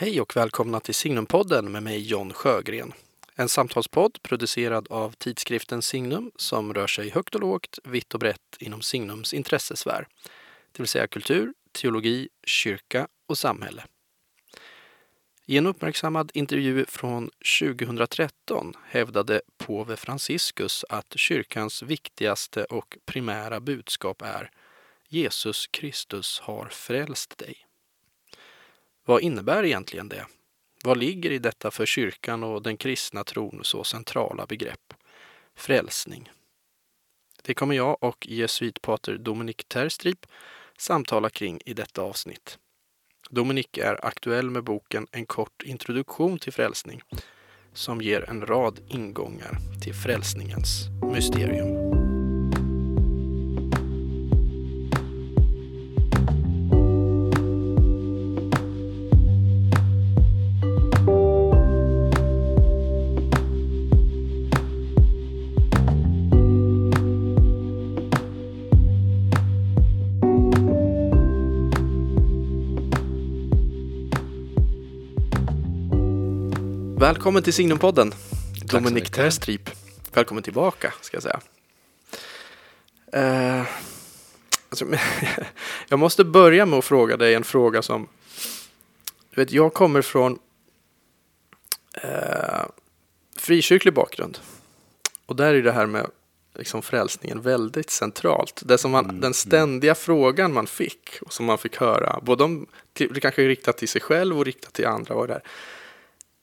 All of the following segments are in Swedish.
Hej och välkomna till Signumpodden med mig John Sjögren. En samtalspodd producerad av tidskriften Signum som rör sig högt och lågt, vitt och brett inom Signums intressesfär. Det vill säga kultur, teologi, kyrka och samhälle. I en uppmärksammad intervju från 2013 hävdade påve Franciscus att kyrkans viktigaste och primära budskap är Jesus Kristus har frälst dig. Vad innebär egentligen det? Vad ligger i detta för kyrkan och den kristna tron så centrala begrepp? Frälsning. Det kommer jag och jesuitpater Dominik Terstrip samtala kring i detta avsnitt. Dominik är aktuell med boken En kort introduktion till frälsning som ger en rad ingångar till frälsningens mysterium. Välkommen till Signumpodden, Dominik Terstrip. Välkommen tillbaka, ska jag säga. Uh, alltså, jag måste börja med att fråga dig en fråga som... Du vet, jag kommer från uh, frikyrklig bakgrund. Och där är det här med liksom frälsningen väldigt centralt. Det som man, mm, Den mm. ständiga frågan man fick och som man fick höra, både om, till, kanske riktat till sig själv och riktat till andra, var det här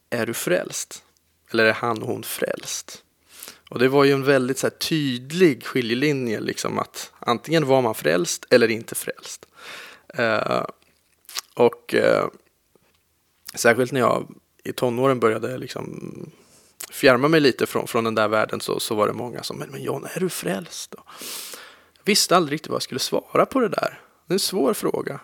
är du frälst? Eller är han och hon frälst? Och det var ju en väldigt så här, tydlig skiljelinje, liksom att antingen var man frälst eller inte frälst. Eh, och eh, särskilt när jag i tonåren började liksom fjärma mig lite från, från den där världen så, så var det många som, men, men John, är du frälst? Då? Jag visste aldrig riktigt vad jag skulle svara på det där. Det är en svår fråga.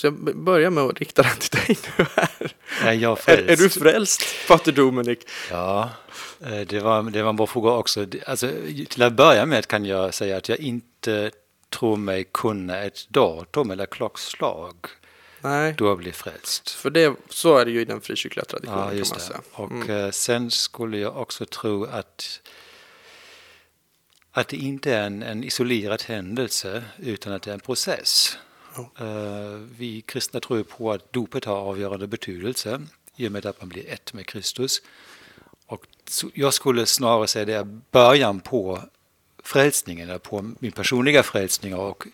Så jag börjar med att rikta den till dig nu här. Är jag? Är, är du frälst, Pater Dominik? Ja, eh, det var, det var en bra fråga också. Alltså, till att börja med kan jag säga att jag inte tror mig kunna ett datum eller klockslag Nej. då jag blir frälst. För det, så är det ju i den frikyrkliga traditionen ja, just. Och mm. Eh, sen skulle jag också tro att att det inte är en, en isolerad händelse utan att det är en process. Eh, vi kristna tror på att dopet har avgörande betydelse i och med att man blir ett med Kristus. Och jag skulle snarare säga det är början på frälsningen, på min personliga frälsning och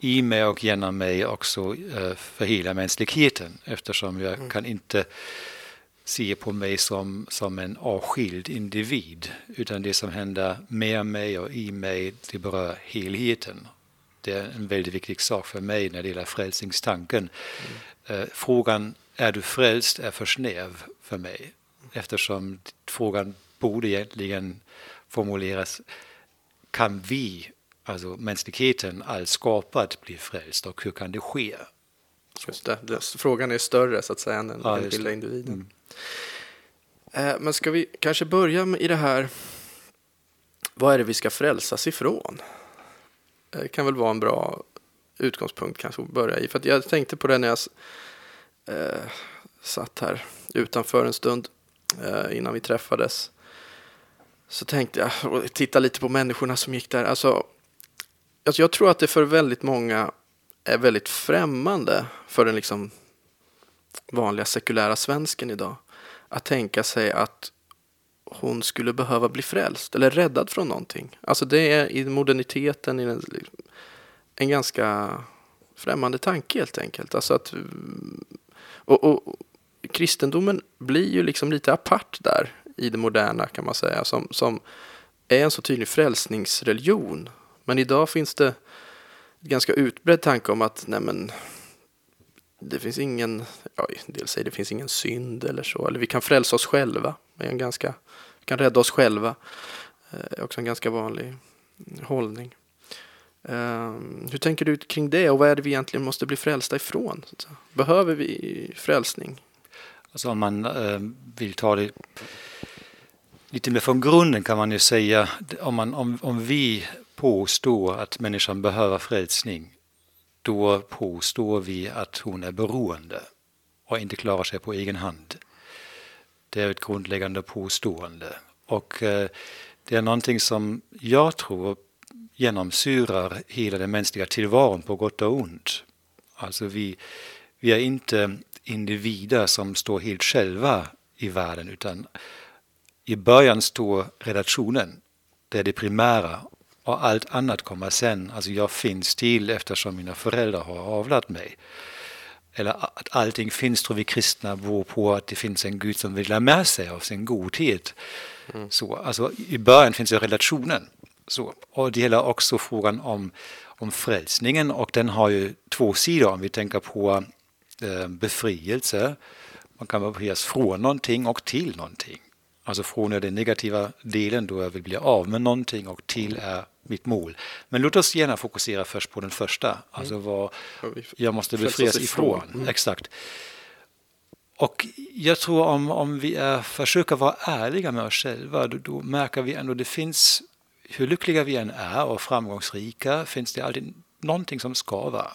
i mig och genom mig också eh, för hela mänskligheten eftersom jag mm. kan inte se på mig som, som en avskild individ utan det som händer med mig och i mig det berör helheten det är en väldigt viktig sak för mig när det gäller frälsningstanken. Mm. Frågan är du frälst är för snäv för mig eftersom frågan borde egentligen formuleras kan vi, alltså mänskligheten, allt skapat, bli frälst och hur kan det ske? Just det, det, frågan är större så att säga än den ja, enskilda individen. Mm. Eh, men ska vi kanske börja med i det här, vad är det vi ska frälsas ifrån? Det kan väl vara en bra utgångspunkt kanske att börja i. För jag tänkte på det när jag eh, satt här utanför en stund eh, innan vi träffades. Så tänkte jag, och titta lite på människorna som gick där. Alltså, alltså jag tror att det för väldigt många är väldigt främmande för den liksom vanliga sekulära svensken idag. Att tänka sig att hon skulle behöva bli frälst eller räddad från någonting. Alltså det är i moderniteten en, en ganska främmande tanke helt enkelt. Alltså att, mm, och, och, kristendomen blir ju liksom lite apart där i det moderna kan man säga som, som är en så tydlig frälsningsreligion. Men idag finns det en ganska utbredd tanke om att nej men, det finns ingen, ja, del säger det finns ingen synd eller så, eller vi kan frälsa oss själva. Det är en ganska kan rädda oss själva. Det är också en ganska vanlig hållning. Eh, hur tänker du kring det och vad är det vi egentligen måste bli frälsta ifrån? Behöver vi frälsning? Alltså om man eh, vill ta det lite mer från grunden kan man ju säga om, man, om, om vi påstår att människan behöver frälsning då påstår vi att hon är beroende. och inte klarar sig på egen hand. Det är ett grundläggande påstående. Och eh, det är någonting som jag tror genomsyrar hela den mänskliga tillvaron på gott och ont. Alltså vi, vi är inte individer som står helt själva i världen utan i början står relationen. Det är det primära och allt annat kommer sen. Alltså jag finns till eftersom mina föräldrar har avlat mig. Eller att allting finns tror vi kristna beror på att det finns en Gud som vill lära med sig av sin godhet. Mm. Så, alltså, I början finns ju relationen. Så, och det gäller också frågan om, om frälsningen och den har ju två sidor om vi tänker på eh, befrielse. Man kan befrias från någonting och till någonting. Alltså från är den negativa delen då jag vill bli av med någonting och till är mitt mål. Men låt oss gärna fokusera först på den första, alltså mm. vad jag måste befrias ifrån. Mm. Exakt. Och jag tror om, om vi är, försöker vara ärliga med oss själva, då, då märker vi ändå det finns, hur lyckliga vi än är och framgångsrika, finns det alltid någonting som skavar.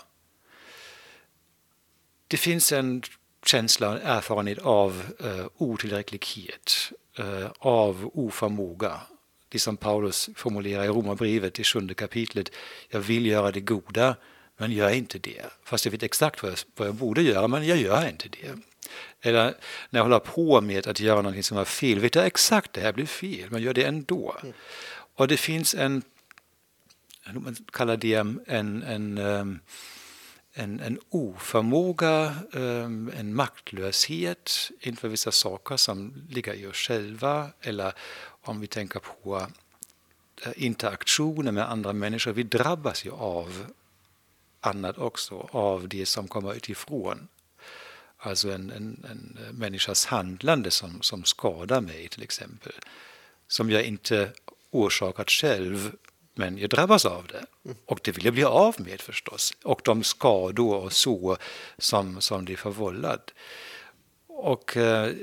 Det finns en känsla, erfarenhet av uh, otillräcklighet, uh, av oförmåga. Det som Paulus formulerar i Romarbrevet i sjunde kapitlet. Jag vill göra det goda, men gör inte det. Fast jag vet exakt vad jag, vad jag borde göra, men jag gör inte det. Eller när jag håller på med att göra någonting som är fel, vet jag exakt det här blir fel, men gör det ändå. Mm. Och det finns en, man kallar det en, en, en, en oförmåga, ehm, en maktlöshet inför vissa saker som ligger i oss själva eller om vi tänker på eh, interaktioner med andra människor. Vi drabbas ju av annat också, av det som kommer utifrån. Alltså en, en, en människas handlande som, som skadar mig till exempel. Som jag inte orsakat själv, men jag drabbas av det. Och det vill jag bli av med förstås. Och de skador och så som, som det förvållat. Och eh,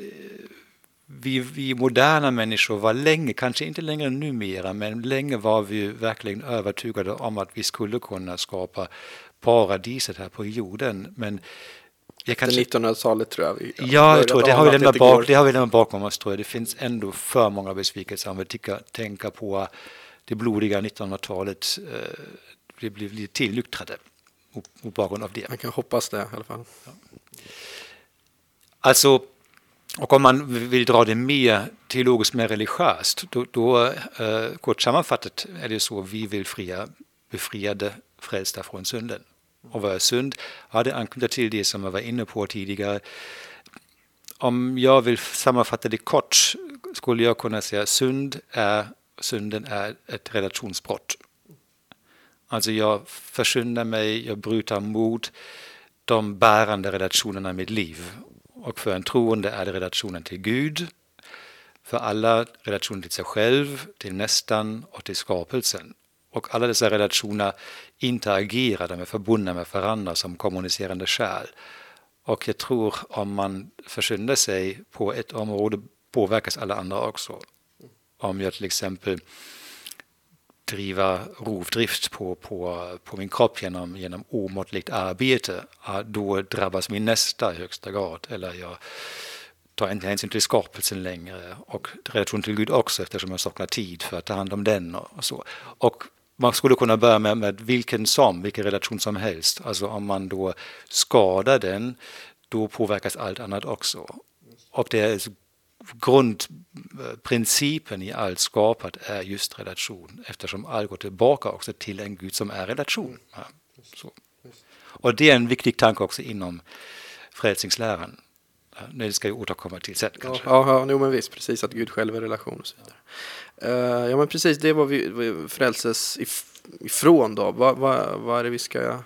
vi, vi moderna människor var länge, kanske inte längre numera, men länge var vi verkligen övertygade om att vi skulle kunna skapa paradiset här på jorden. Men jag kanske... 1900-talet tror jag. Vi ja, jag tror det har, vi lämnat bak, det har vi lämnat bakom oss. Tror jag. Det finns ändå för många besvikelser om vi tänker på det blodiga 1900-talet. Eh, vi blir tillnyktrade mot, mot bakgrund av det. Man kan hoppas det i alla fall. Ja. Alltså, och om man vill dra det mer teologiskt, mer religiöst, då, då eh, kort sammanfattat är det så vi vill fria befriade frälsta från synden. Och vad är synd? Ja, det anknyter till det som jag var inne på tidigare. Om jag vill sammanfatta det kort skulle jag kunna säga att synd är, synden är ett relationsbrott. Alltså jag försyndar mig, jag bryter mot de bärande relationerna i mitt liv. Och för en troende är det relationen till Gud, för alla relationen till sig själv, till nästan och till skapelsen. Och alla dessa relationer interagerar, de är förbundna med varandra som kommunicerande kärl. Och jag tror om man försyndar sig på ett område påverkas alla andra också. Om jag till exempel driva rovdrift på, på, på min kropp genom, genom omåttligt arbete, då drabbas min nästa i högsta grad. Eller jag tar inte hänsyn till skapelsen längre och relation till Gud också eftersom jag saknar tid för att ta hand om den och så. Och man skulle kunna börja med, med vilken som, vilken relation som helst. Alltså om man då skadar den, då påverkas allt annat också. Och det är grundprincipen i allt skapat är just relation eftersom allt går tillbaka också till en Gud som är relation. Ja, och det är en viktig tanke också inom frälsningsläran. Det ska jag återkomma till sen kanske. Ja, ja, men visst, precis att Gud själv är relation och så vidare. Uh, ja men precis, det vi, vi frälses ifrån då. Vad, vad, vad är det vi ska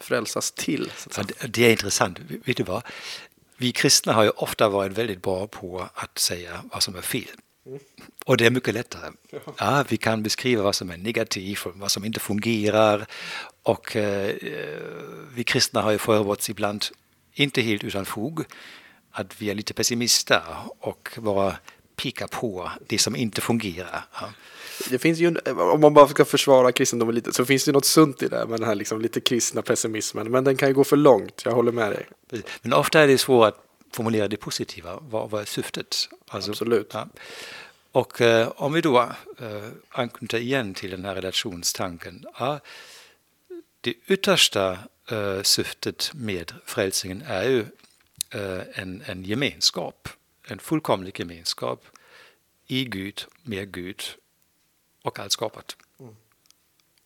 frälsas till? Ja, det, det är intressant. Vet du vad? Vi kristna har ju ofta varit väldigt bra på att säga vad som är fel. Och det är mycket lättare. Ja, vi kan beskriva vad som är negativt och vad som inte fungerar. Och eh, eh vi kristna har ju för ibland, inte helt utan fog, att vi är lite pessimister och våra peka på det som inte fungerar. Ja. Det finns ju, om man bara ska försvara kristendomen lite, så finns det något sunt i det med den här liksom lite kristna pessimismen. Men den kan ju gå för långt, jag håller med dig. Men ofta är det svårt att formulera det positiva, vad, vad är syftet? Alltså, Absolut. Ja. Och eh, om vi då eh, anknyter igen till den här relationstanken. Ja, det yttersta eh, syftet med frälsningen är ju eh, en, en gemenskap, en fullkomlig gemenskap i Gud, med Gud och allt skapat. Mm.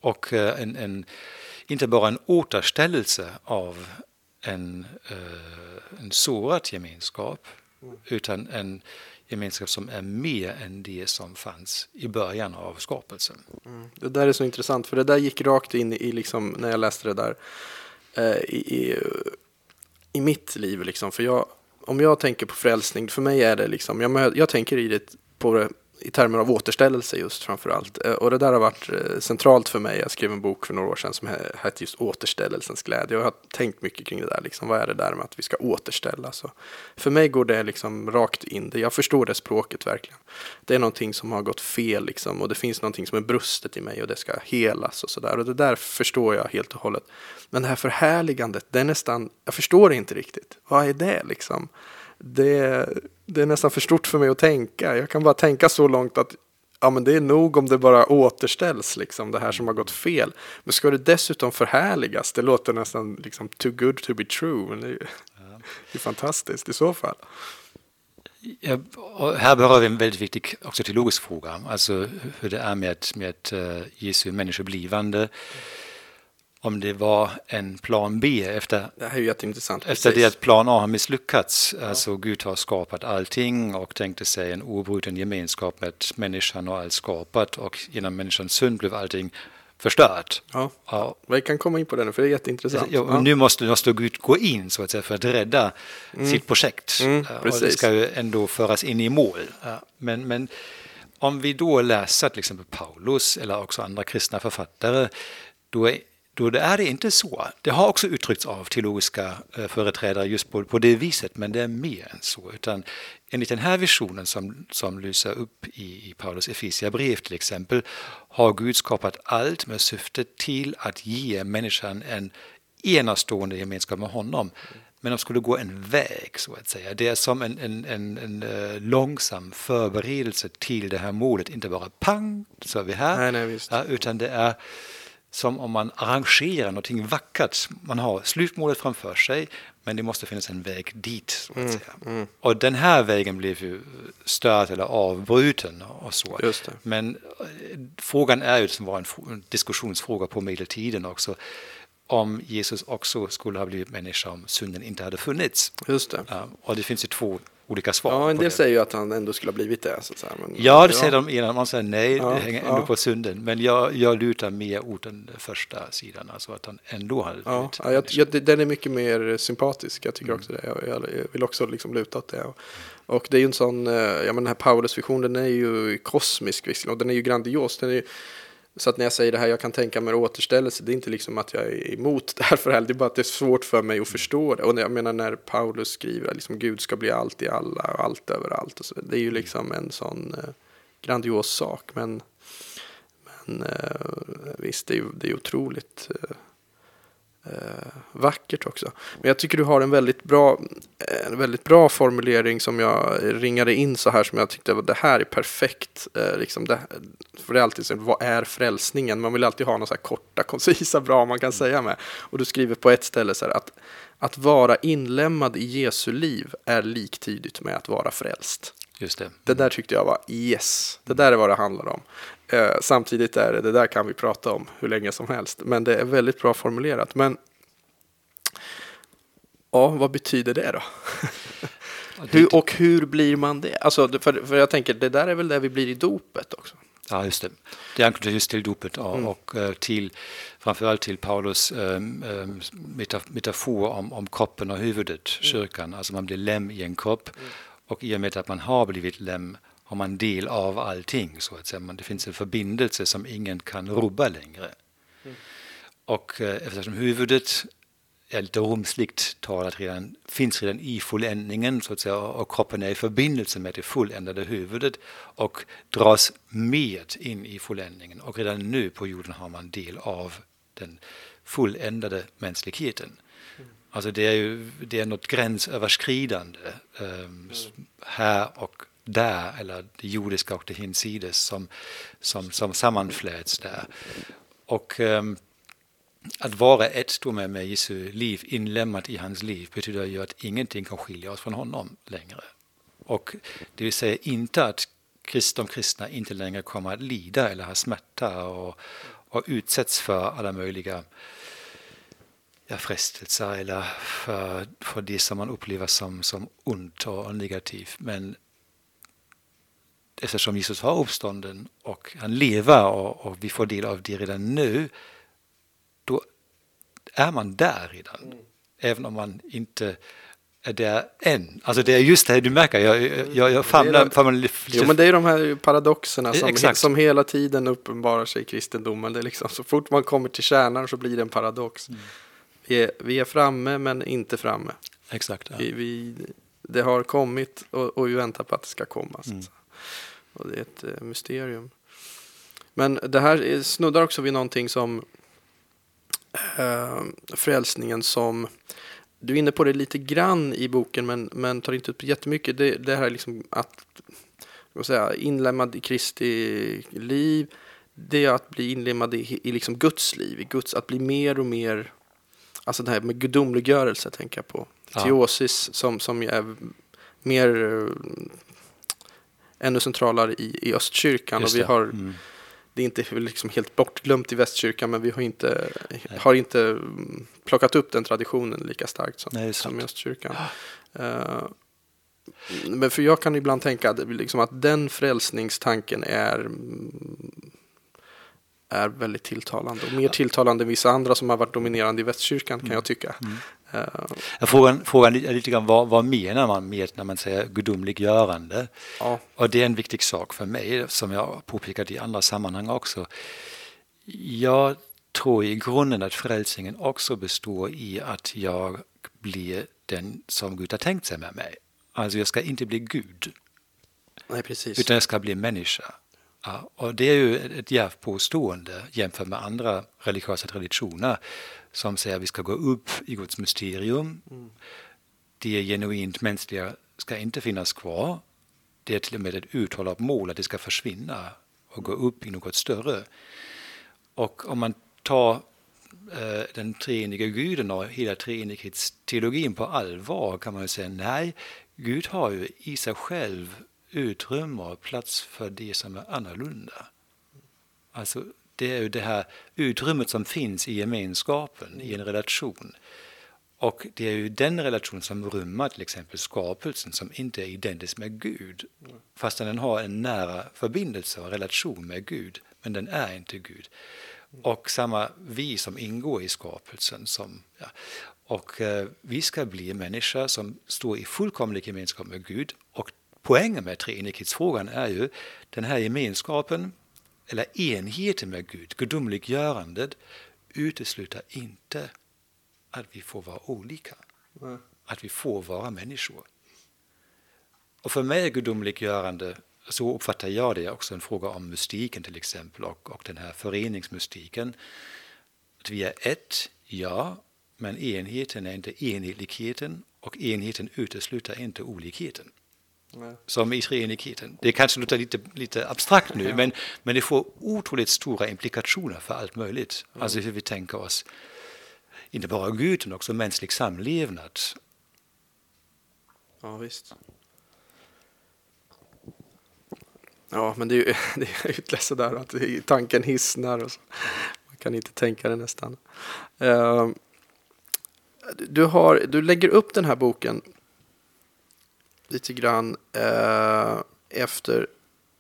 Och eh, en, en, inte bara en återställelse av en, eh, en sårad gemenskap mm. utan en gemenskap som är mer än det som fanns i början av skapelsen. Mm. Det där är så intressant för det där gick rakt in i, liksom, när jag läste det där, eh, i, i, i, mitt liv. Liksom. För jag, om jag tänker på frälsning, för mig är det liksom, jag, jag tänker i det på det i termer av återställelse just framför allt. Eh, och det där har varit eh, centralt för mig. Jag skrev en bok för några år sedan som hette just återställelsens glädje. Och jag har tänkt mycket kring det där. Liksom, vad är det där med att vi ska återställa? Så för mig går det liksom rakt in. Jag förstår det språket verkligen. Det är någonting som har gått fel liksom, och det finns någonting som är brustet i mig och det ska helas och sådär. Och det där förstår jag helt och hållet. Men det här förhärligandet, det är nästan, jag förstår det inte riktigt. Vad är det liksom? Det, det är nästan för stort för mig att tänka. Jag kan bara tänka så långt att ja, men det är nog om det bara återställs, liksom, det här som har gått fel. Men ska det dessutom förhärligas, det låter nästan liksom too good to be true. Men det, är, ja. det är fantastiskt i så fall. Ja, här berör vi en väldigt viktig också teologisk fråga, alltså hur det är med, med uh, Jesu människoblivande om det var en plan B efter, det här är jätteintressant. efter det att plan A har misslyckats. Ja. Alltså Gud har skapat allting och tänkte sig en obruten gemenskap med människan och allt skapat och genom människans synd blev allting förstört. Ja. ja. Vi kan komma in på det nu för det är jätteintressant. Ja, och Nu måste, måste Gud gå in så att säga för att rädda mm. sitt projekt. Mm, och det ska ju ändå föras in i mål. Men, men om vi då läser till exempel Paulus eller också andra kristna författare då är då är det inte så. Det har också uttryckts av teologiska eh, företrädare just på, på det viset, men det är mer än så. Utan enligt den här visionen som, som lyser upp i, i Paulus brev till exempel, har Gud skapat allt med syfte till att ge människan en enastående gemenskap med honom. Men de skulle gå en väg, så att säga. Det är som en, en, en, en uh, långsam förberedelse till det här målet. Inte bara pang, så är vi här. Nej, nej, utan det är som om man arrangerar någonting vackert. Man har slutmålet framför sig, men det måste finnas en väg dit. Mm. Mm. Och den här vägen blev ju störd eller avbruten och så. Men eh, frågan är ju, som var en diskussionsfråga på medeltiden också, om Jesus också skulle ha blivit människa om synden inte hade funnits. Just det. Och det finns ju två olika svar. Ja, en del säger ju att han ändå skulle ha blivit det. Så säga. Men, ja, det säger de innan. Man säger nej, ja, det hänger ändå ja. på synden. Men jag, jag lutar mer åt den första sidan, alltså att han ändå hade ja, blivit ja, jag, jag, Den är mycket mer sympatisk, jag tycker mm. också det. Jag, jag, vill också liksom luta åt det. Och, det är ju en sån, eh, ja men den här Paulus-visionen den är ju kosmisk visserligen, och den är ju grandios. Den är ju, så att när jag säger det här, jag kan tänka mig återställelse, det är inte liksom att jag är emot det här för det är bara att det är svårt för mig att förstå det. Och jag menar när Paulus skriver att liksom, Gud ska bli allt i alla och allt överallt, och så, det är ju liksom en sån eh, grandios sak. Men, men eh, visst, det är ju det är otroligt eh, eh, vackert också. Men jag tycker du har en väldigt bra, en väldigt bra formulering som jag ringade in så här som jag tyckte var det här är perfekt. Eh, liksom det, för det är alltid så, vad är frälsningen? Man vill alltid ha några så här korta, koncisa, bra man kan säga med. Och du skriver på ett ställe så här att att vara inlämnad i Jesu liv är liktydigt med att vara frälst. Just det. det där tyckte jag var yes, det där är vad det handlar om. Eh, samtidigt är det, det där kan vi prata om hur länge som helst, men det är väldigt bra formulerat. Men ja, vad betyder det då? hur, och hur blir man det? Alltså, för, för jag tänker, det där är väl det vi blir i dopet också? Ja, just det. Det anknyter just till dopet och, mm. och eh, till framförallt till Paulus ähm, metafor om, om kroppen och huvudet, mm. kyrkan. Alltså man blir lem i en kropp mm. och i och med att man har blivit lem har man del av allting. Så att säga. Det finns en förbindelse som ingen kan rubba längre. Mm. Och eh, eftersom huvudet är lite rumsligt talat redan, finns redan i fulländningen så att säga, och kroppen är i förbindelse med det fulländade huvudet och dras med in i fulländningen. Och redan nu på jorden har man del av den fulländade mänskligheten. Alltså det är ju det är något gränsöverskridande um, här och där, eller det jordiska och det hinsides som, som, som sammanfläts där. Och um, att vara ett med, med Jesu liv, inlämnat i hans liv, betyder ju att ingenting kan skilja oss från honom längre. Och det vill säga inte att de kristna inte längre kommer att lida eller ha smärta och, och utsätts för alla möjliga ja, frestelser eller för, för det som man upplever som, som ont och negativt. Men eftersom Jesus har uppstånden och han lever och, och vi får del av det redan nu då är man där redan. Mm. Även om man inte är där än. Alltså det är just det, du märker, jag, jag, jag famlar... famlar lite, jo men det är de här paradoxerna som, som hela tiden uppenbarar sig i kristendomen. Det är liksom, så fort man kommer till kärnan så blir det en paradox. Mm. Vi, är, vi är framme men inte framme. Exakt. Ja. Vi, vi, det har kommit och, och vi väntar på att det ska komma. Mm. Och det är ett uh, mysterium. Men det här snuddar också vid någonting som uh, frälsningen som du är inne på det lite grann i boken men, men tar inte upp jättemycket. Det, det här liksom att säga, inlemmad i Kristi liv. Det är att bli inlemmad i, i liksom Guds liv, i Guds, att bli mer och mer, alltså det här med gudomliggörelse tänker jag på. Ja. Teosis som, som är mer, ännu centralare i, i östkyrkan. Just och vi har mm det är inte liksom helt bortglömt i västkyrkan men vi har inte, har inte plockat upp den traditionen lika starkt som, Nej, som i östkyrkan. Uh, men för jag kan ibland tänka att, liksom att den frälsningstanken är är väldigt tilltalande och mer tilltalande än vissa andra som har varit dominerande i västkyrkan kan mm. jag tycka. Mm. Uh, frågan, frågan är lite grann vad, vad menar man med när man säger gudomliggörande? Ja. Och det är en viktig sak för mig som jag påpekat i andra sammanhang också. Jag tror i grunden att frälsningen också består i att jag blir den som Gud har tänkt sig med mig. Alltså jag ska inte bli Gud. Nej. Utan jag ska bli människa. Ja, och det är ju ett djärvt påstående jämfört med andra religiösa traditioner som säger att vi ska gå upp i Guds mysterium. Mm. Det genuint mänskliga ska inte finnas kvar. Det är till och med ett uttalat mål att det ska försvinna och gå upp i något större. Och om man tar eh, den treeniga guden och hela treenighetsteologin på allvar kan man säga nej, Gud har ju i sig själv utrymme och plats för det som är annorlunda. Alltså, det är ju det här utrymmet som finns i gemenskapen, i en relation. Och det är ju den relation som rymmer till exempel skapelsen som inte är identisk med Gud. Fastän den har en nära förbindelse och relation med Gud, men den är inte Gud. Och samma vi som ingår i skapelsen. Som, ja. Och eh, vi ska bli människor som står i fullkomlig gemenskap med Gud och poängen med treenighetsfrågan är ju den här gemenskapen eller enheten med Gud, gudomliggörandet, utesluter inte att vi får vara olika. Mm. Att vi får vara människor. Och för mig är gudomliggörande, så uppfattar jag det, också en fråga om mystiken till exempel och, och den här föreningsmystiken. Att vi är ett, ja, men enheten är inte enhetligheten och enheten utesluter inte olikheten. Nej. som i treenigheten. Det kanske låter lite, lite abstrakt nu, ja. men, men det får otroligt stora implikationer för allt möjligt. Mm. Alltså hur vi tänker oss, inte bara Gud, utan också mänsklig samlevnad. Ja, visst. Ja, men det är ju det är ytterligare sådär att tanken hissnar. Och så. Man kan inte tänka det nästan. Uh, du, har, du lägger upp den här boken lite grann eh, efter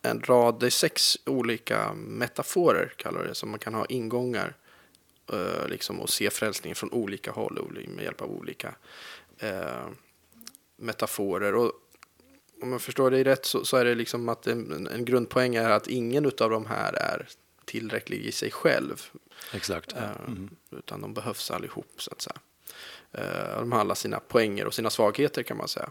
en rad, det är sex olika metaforer kallar det som man kan ha ingångar eh, liksom och se frälsningen från olika håll med hjälp av olika eh, metaforer. Och om jag förstår dig rätt så, så är det liksom att en, en, grundpoäng är att ingen av de här är tillräcklig i sig själv. Exakt. Mm. Utan de behövs allihop så att säga. Eh, de har alla sina poänger och sina svagheter kan man säga.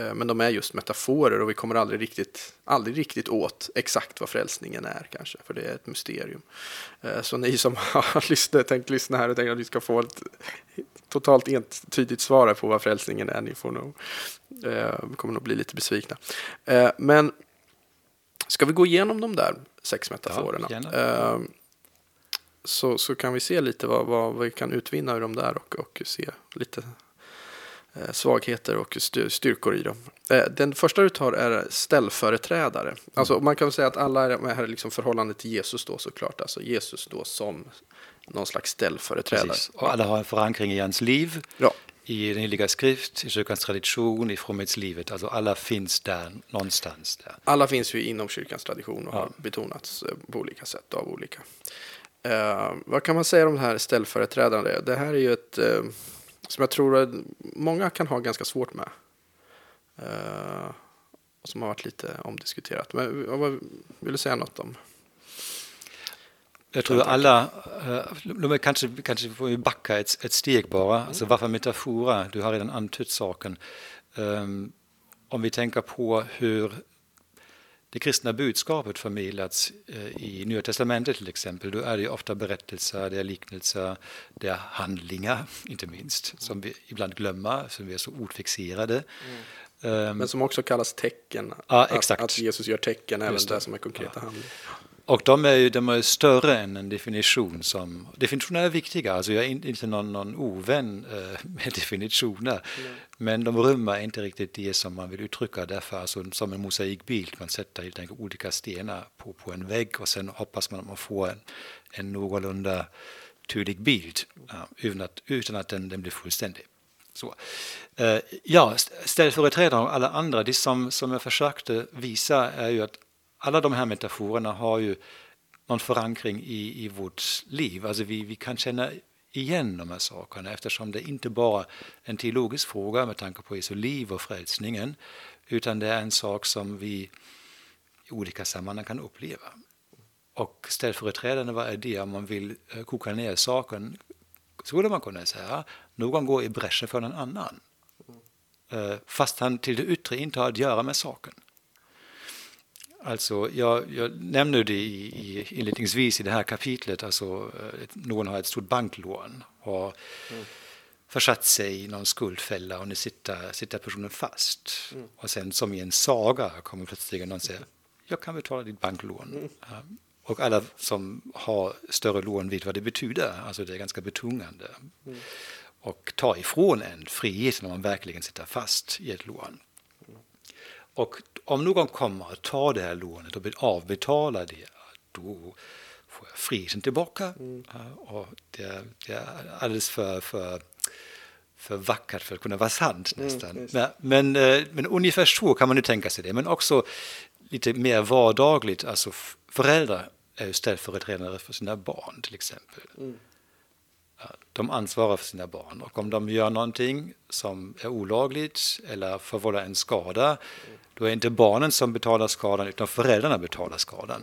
Eh, men de är just metaforer och vi kommer aldrig riktigt, aldrig riktigt åt exakt vad frälsningen är kanske, för det är ett mysterium. Eh, så ni som har lyssnat, tänkt lyssna här och tänkt att ni ska få ett totalt entydigt svar på vad frälsningen är, ni får nog, kommer nog bli lite besvikna. Men ska vi gå igenom de där sex metaforerna? Ja, så, så kan vi se lite vad, vad vi kan utvinna ur dem där och, och se lite eh, svagheter och styrkor i dem. Eh, den första du tar är ställföreträdare. Alltså man kan säga att alla är här liksom förhållande till Jesus då såklart. Alltså Jesus då som någon slags ställföreträdare. Precis. Och alla har en förankring i hans liv. Ja. I den heliga skrift, i kyrkans tradition, i fromhetslivet. Alltså alla finns där någonstans. Där. Alla finns ju inom kyrkans tradition och ja. har betonats eh, på olika sätt av olika Eh, vad kan man säga om det här ställföreträdande? Det här är ju ett eh, som jag tror att många kan ha ganska svårt med. Eh, som har varit lite omdiskuterat. Men vad vill du säga något om? Jag tror alla, uh, kanske, kanske får vi backa ett, ett steg bara. Mm. Alltså varför metaforer? Du har redan antytt saken. Um, om vi tänker på hur det kristna budskapet förmedlats eh, i Nya Testamentet till exempel, då är det ofta berättelser, det är liknelser, det är handlingar, inte minst, som vi ibland glömmer, som vi är så ordfixerade. Mm. Um, Men som också kallas tecken, ja, att, att, Jesus gör tecken, även det som är konkreta ja. handlingar. Och de är ju de är större än en definition som... Definitioner är viktiga, alltså jag är inte någon, någon ovän eh, med definitioner. Mm. Men de rymmer inte riktigt det som man vill uttrycka därför, alltså som en mosaikbild. Man sätter helt enkelt olika stenar på, på en vägg och sen hoppas man att man får en, en någorlunda tydlig bild ja, utan att, utan att den, den blir fullständig. Så. Eh, ja, ställföreträdare och alla andra, det som, som jag försökte visa är ju att alla de här metaforerna har ju någon förankring i, i vårt liv. Alltså vi, vi kan känna igen de här sakerna eftersom det inte bara är en teologisk fråga med tanke på Jesu liv och frälsningen utan det är en sak som vi i olika sammanhang kan uppleva. Och ställföreträdande, vad är det? Om man vill eh, koka ner saken skulle man kunna säga någon går i bräschen för någon annan. Eh, fast han till det yttre inte har att göra med saken. Alltså, jag, jag nämner det i, i, inledningsvis i det här kapitlet. Alltså, eh, någon har ett stort banklån och mm. försatt sig i någon skuldfälla och nu sitter, sitter personen fast. Mm. Och sen som i en saga kommer plötsligt någon säger jag kan betala ditt banklån. Mm. Och alla som har större lån vet vad det betyder. Alltså det är ganska betungande. Mm. Och ta ifrån en friheten om man verkligen sitter fast i ett lån. Och om någon kommer att ta det här lånet och avbetala det, då får jag friheten tillbaka. Mm. Och det, det, är alldeles för, för, för vackert för att kunna vara sant mm, nästan. Mm, men, men, eh, men, ungefär så kan man ju tänka sig det. Men också lite mer vardagligt, alltså föräldrar är ju ställföreträdare för sina barn till exempel. Mm. De ansvarar för sina barn och om de gör någonting som är olagligt eller förvållar en skada mm. Då är inte barnen som betalar skadan utan föräldrarna betalar skadan.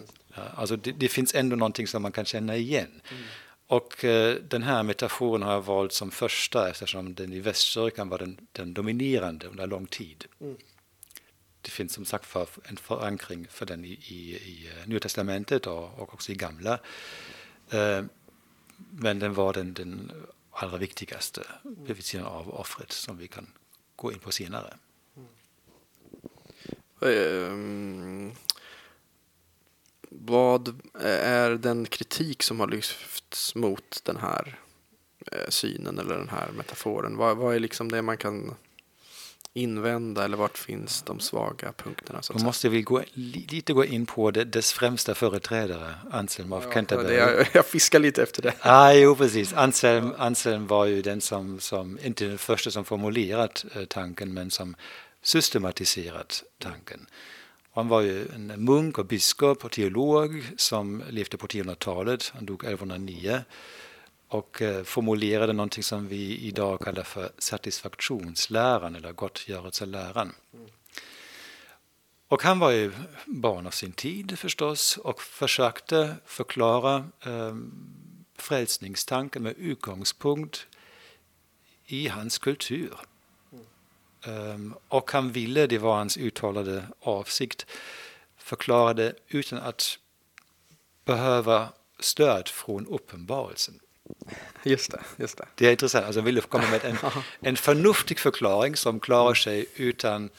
Alltså det, det finns ändå någonting som man kan känna igen. Mm. Och eh, den här metaforen har jag valt som första eftersom den i västkyrkan var den, den dominerande under lång tid. Mm. Det finns som sagt för en förankring för den i, i, i eh, Nya Testamentet och, och, också i Gamla. Eh, men den var den, den allra viktigaste bevisningen av offret som vi kan gå in på senare. Um, vad är den kritik som har lyfts mot den här eh, synen eller den här metaforen? Vad, vad, är liksom det man kan invända eller vart finns de svaga punkterna? Så Då måste vi gå, lite gå in på det, dess främsta företrädare, Anselm av ja, Canterbury. Jag, jag fiskar lite efter det. Ah, jo, precis. Anselm, Anselm var ju den som, som, inte den första som formulerat eh, tanken, men som systematiserat tanken. Han var ju en munk och biskop och teolog som levde på 1000-talet. Han dog 1109 och eh, formulerade någonting som vi idag kallar för satisfaktionsläran eller gottgörelseläran. Och han var ju barn av sin tid förstås och försökte förklara eh, frälsningstanken med utgångspunkt i hans kultur. Um, och han ville, det var hans uttalade avsikt, förklara det utan att behöva stöd från uppenbarelsen. Just det, just det. Det är intressant. Alltså, han ville komma med en, en förnuftig förklaring som klarar sig utan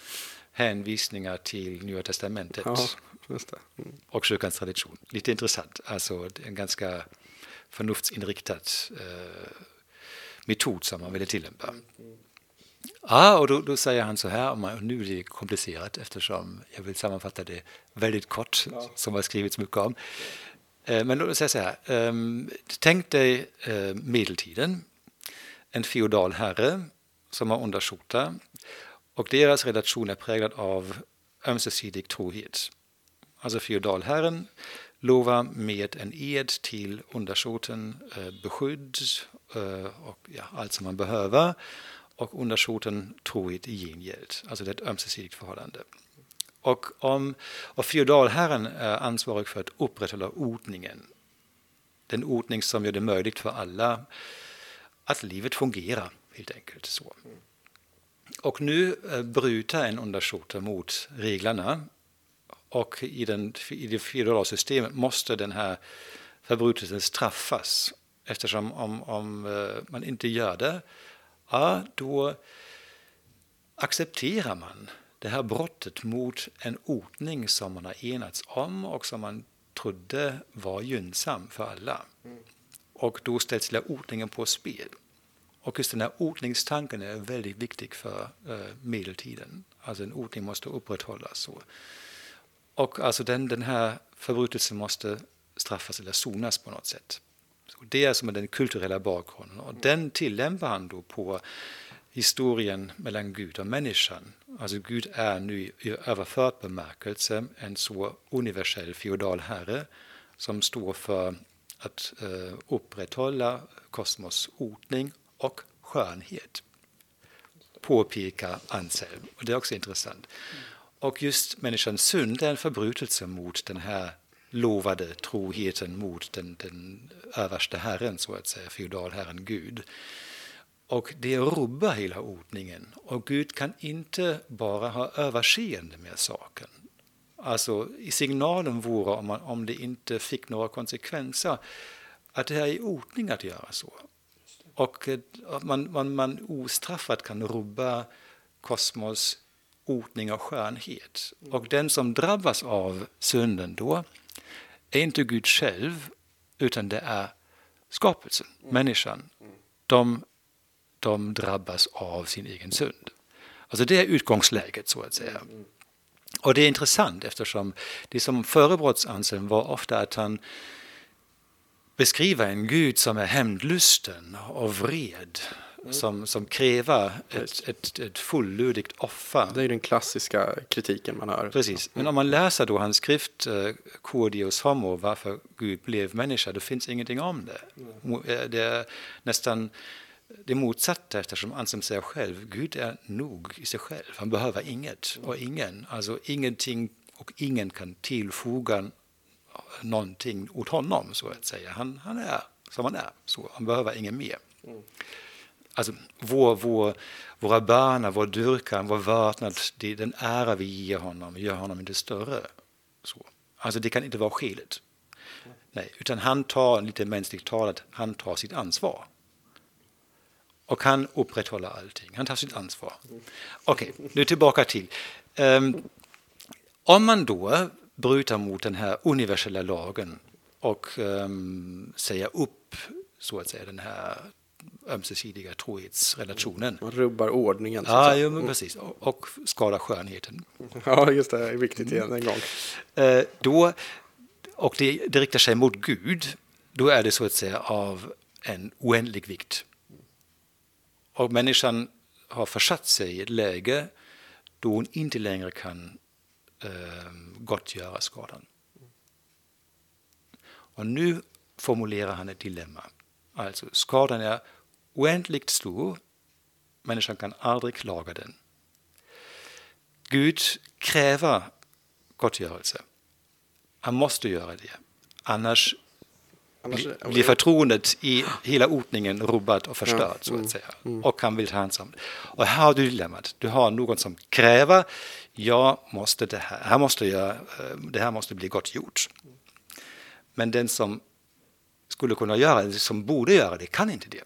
hänvisningar till Nya Testamentet. Mm. och kyrkans tradition. Lite intressant. Alltså en ganska förnuftsinriktad eh, metod som man ville tillämpa. Ja, och då, då, säger han så här, och nu är det komplicerat eftersom jag vill sammanfatta det väldigt kort, ja. som har skrivits mycket om. Eh, men då säger jag så här, um, tänk dig uh, medeltiden, en feodal herre som har underskjorta och deras relation är präglad av ömsesidig trohet. Alltså feodalherren lovar med en ed till undersåten eh, beskydd eh, och ja, allt som man behöver och undersåten trohet i gengäld. Alltså det är ett ömsesidigt förhållande. Och, om, och feodalherren är ansvarig för att upprätthålla ordningen. Den ordning som gör det möjligt för alla att livet fungerar, helt enkelt. så. Och nu eh, bryter en undersåte mot reglerna och i, den, i det feodala systemet måste den här förbrytelsen straffas. Eftersom om, om eh, man inte gör det, ja, då accepterar man det här brottet mot en ordning som man har enats om och som man trodde var gynnsam för alla. Och då ställs hela ordningen på spel. Och just den här ordningstanken är väldigt viktig för eh, medeltiden. Alltså en ordning måste upprätthållas. Så. Och alltså den, den här förbrytelsen måste straffas eller sonas på något sätt. Och det är som den kulturella bakgrunden och den tillämpar han då på historien mellan Gud och människan. Alltså Gud är nu i överförd bemärkelse en så universell feodal herre som står för att eh, upprätthålla kosmos ordning och skönhet. Påpekar Anselm. Och det är också intressant. Och just människans synd är en förbrytelse mot den här lovade troheten mot den, den överste herren, så att säga, feodalherren Gud. Och det rubbar hela ordningen. Och Gud kan inte bara ha överseende med saken. Alltså, signalen vore, om, man, om det inte fick några konsekvenser, att det här är ordning att göra så. Och att man, man, man ostraffat kan rubba kosmos ordning och skönhet. Och den som drabbas av synden då är inte Gud själv, utan det är skapelsen, människan. De, de drabbas av sin egen synd. Alltså det är utgångsläget så att säga. Och det är intressant eftersom det som förebrottsannseln var ofta att han beskriver en Gud som är hämndlusten och vred som, som kräver ett, ett, ett fullödigt offer. Det är den klassiska kritiken man hör. Precis. Men om man läser då hans skrift uh, Cordius Homo, varför Gud blev människa, då finns ingenting om det. Mm. Det är nästan det motsatta eftersom Anselm säger själv, Gud är nog i sig själv. Han behöver inget och ingen. Alltså ingenting och ingen kan tillfoga någonting åt honom så att säga. Han, han är som han är, så han behöver ingen mer. Mm alltså vår, vår, våra böner, vår dyrkan, vår vördnad, den ära vi ger honom gör honom inte större. Så. Alltså det kan inte vara skälet. Nej, utan han tar, lite mänskligt talat, han tar sitt ansvar. Och han upprätthåller allting. Han tar sitt ansvar. Okej, okay, nu tillbaka till. Um, om man då bryter mot den här universella lagen och um, säger upp så att säga den här ömsesidiga trohetsrelationen. Man rubbar ordningen. Ja, ja men precis. Och skadar skönheten. Ja, just det. är viktigt igen en gång. Eh, då, och det, det riktar sig mot Gud. Då är det så att säga av en oändlig vikt. Och människan har försatt sig i ett läge då hon inte längre kan eh, gottgöra skadan. Och nu formulerar han ett dilemma. Alltså, skadan är oändligt stor. Människan kan aldrig klaga den. Gud kräver gottgörelse. Han måste göra det. Annars bli, blir förtroendet i hela ordningen rubbat och förstört ja. så att mm. säga. Mm. Och han vill ta hand om. Och här har du dilemmat. Du har någon som kräver, jag måste det här, här måste jag, eh, det här måste bli gott gjort. Men den som skulle kunna göra det, som borde göra det, kan inte det.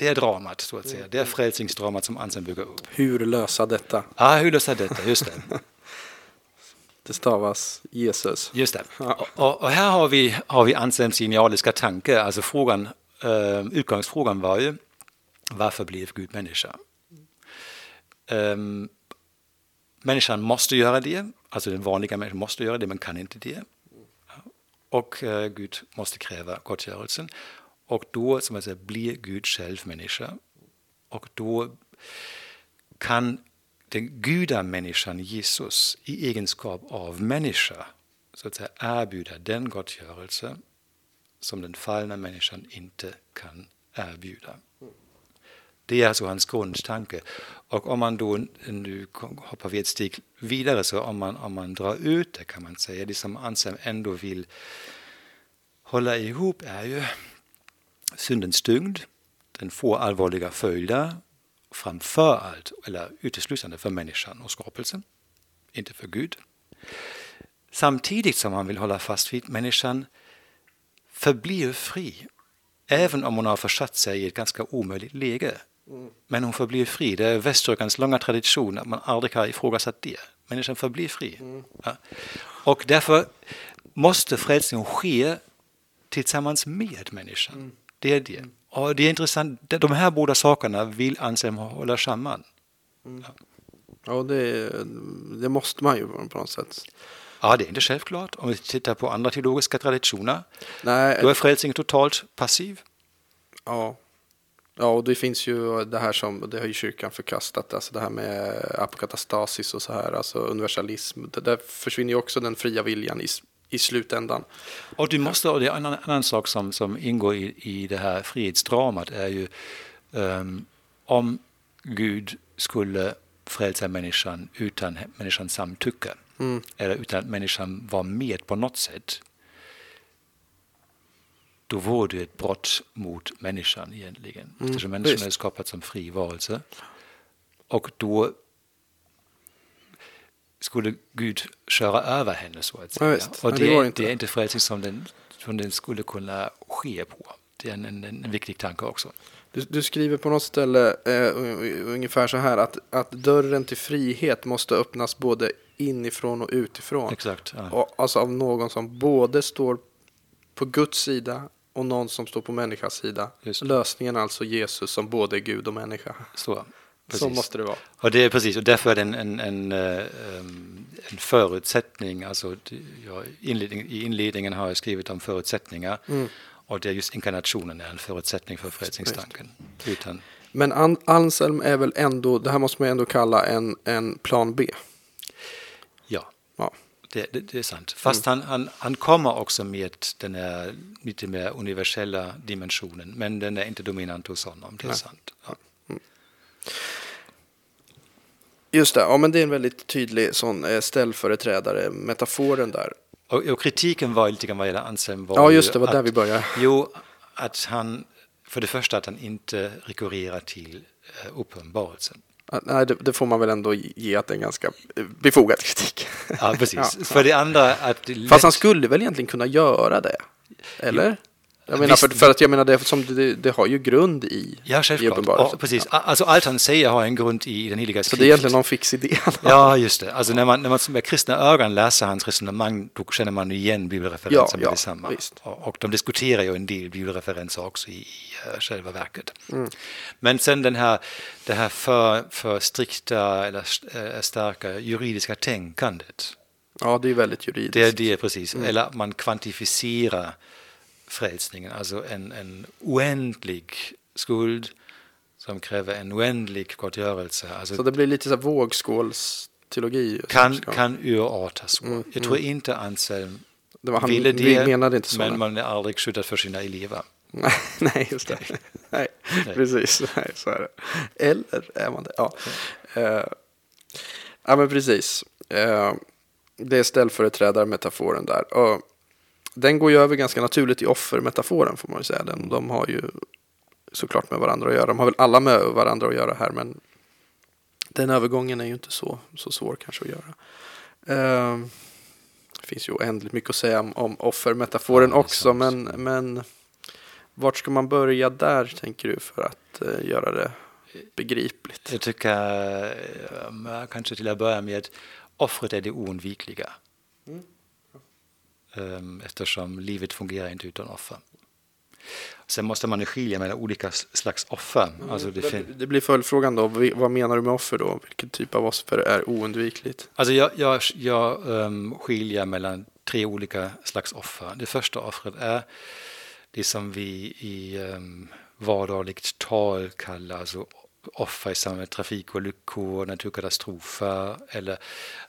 Det är dramat, så att säga. Det är frälsningsdramat som Anselm bygger upp. Hur lösa detta? Ja, hur lösa detta, just det. det stavas Jesus. Just det. Ja. Och, och, här har vi, har vi Anselms genialiska tanke. Alltså frågan, uh, utgångsfrågan var ju varför blev Gud människa? Um, människan måste göra det, alltså den vanliga människan måste göra det, men kan inte det. Och uh, Gud måste kräva gottgörelsen. Och då som jag säger, blir Gud själv människa. Och då kan den gudamänniskan Jesus i egenskap av människa så att säga erbjuda den gottgörelse som den fallna människan inte kan erbjuda. Det är alltså hans grundtanke. Och om man då, nu hoppar vi ett steg vidare, så om man, om man drar ut det kan man säga, det som Anselm ändå vill hålla ihop är ju syndens tyngd, den får allvarliga följder framför allt, eller uteslutande för människan och skapelsen, inte för Gud. Samtidigt som han vill hålla fast vid människan förblir fri, även om hon har försatt sig i ett ganska omöjligt läge. Men hon förblir fri. Det är västkyrkans långa tradition att man aldrig har ifrågasatt det. Människan förblir fri. Ja. Och därför måste frälsningen ske tillsammans med människan. Det är det. Och det är intressant, de här båda sakerna vill Anselm hålla samman. Mm. Ja, ja det, det, måste man ju på något sätt. Ja, det är inte självklart. Om vi tittar på andra teologiska traditioner, Nej, då är frälsningen totalt passiv. Ja. Ja, och det finns ju det här som, det har ju kyrkan förkastat, alltså det här med apokatastasis och så här, alltså universalism. Det där försvinner ju också den fria viljan i, i slutändan. Och du måste, och det är en annan, sak som, som ingår i, i det här frihetsdramat är ju um, om Gud skulle frälsa människan utan människans samtycke mm. eller utan att människan var med på något sätt då vore det ett brott mot människan egentligen. Mm, Eftersom människan är skapad som fri varelse. Och då skulle Gud köra över henne så att säga. Ja, och det, det, är, inte. det är inte frälsning som den, som den skulle kunna ske på. Det är en, en, en viktig tanke också. Du, du, skriver på något ställe eh, ungefär så här att, att dörren till frihet måste öppnas både inifrån och utifrån. Exakt. Ja. Och, alltså av någon som både står på Guds sida och någon som står på människans sida. Lösningen alltså Jesus som både är Gud och människa. Så. Precis. Så måste det vara. Och det är precis, och därför är det en, en, en, eh, en förutsättning, alltså ja, inledning, i inledningen har jag skrivit om förutsättningar mm. och det är just inkarnationen är en förutsättning för frälsningstanken. Utan... Men Anselm är väl ändå, det här måste man ändå kalla en, en plan B? Ja. ja. Det, det, det, är sant. Fast mm. han, han, han kommer också med den här lite mer universella dimensionen, men den är inte dominant hos honom, det är Nej. sant. Ja. Mm. Just det, ja men det är en väldigt tydlig sån eh, ställföreträdare, metaforen där. Och, och kritiken var lite grann vad gäller Anselm var Ja just det, var att, där vi började. Jo, att han, för det första att han inte rekurrerar till uh, uppenbarelsen. Nej, det, det, får man väl ändå ge att det är en ganska eh, befogad kritik. Ja, precis. ja. För det andra att... Fast han skulle väl egentligen kunna göra det? Eller? Jag menar, för, för, att jag menar, det, som det, det har ju grund i Ja, självklart. Ja, precis. Alltså, allt han säger har en grund i den heliga skrift. Så det är egentligen någon fix idé. Ja, just det. Alltså, när man, när man med kristna ögon läser hans resonemang, då känner man igen bibelreferenser ja, med ja, detsamma. Visst. Och, och de diskuterar ju en del bibelreferenser också i, i uh, själva verket. Mm. Men sen den här, det här för, för strikta eller uh, starka juridiska tänkandet. Ja, det är väldigt juridiskt. Det är det, precis. Mm. Eller man kvantifierar frälsningen, alltså en, en oändlig skuld som kräver en oändlig gottgörelse. Alltså så det blir lite så här vågskålsteologi? Kan, kan urartas så. Mm, jag tror mm. inte Anselm det var han, ville det, menade inte så, men man är aldrig skyddad för sina elever. Nej, just det. Nej, Nej. precis. Nej, så är det. Eller är man det? Ja, uh, ja men precis. Uh, det är ställföreträdarmetaforen där. Uh, den går ju över ganska naturligt i offermetaforen får man ju säga. Den, de har ju såklart med varandra att göra. De har väl alla med varandra att göra här men den övergången är ju inte så, så svår kanske att göra. Uh, det finns ju oändligt mycket att säga om, om offermetaforen ja, också men, men vart ska man börja där tänker du för att uh, göra det begripligt? Jag tycker uh, kanske till att börja med att offret är det oundvikliga. Um, eftersom livet fungerar inte utan offer. Sen måste man skilja mellan olika slags offer. Mm. Alltså det, det, blir följdfrågan då. Vad menar du med offer då? Vilken typ av offer är oundvikligt? Alltså jag, jag, jag um, skiljer mellan tre olika slags offer. Det första offret är det som vi i um, vardagligt tal kallar alltså offer i samband med trafikolyckor, naturkatastrofer eller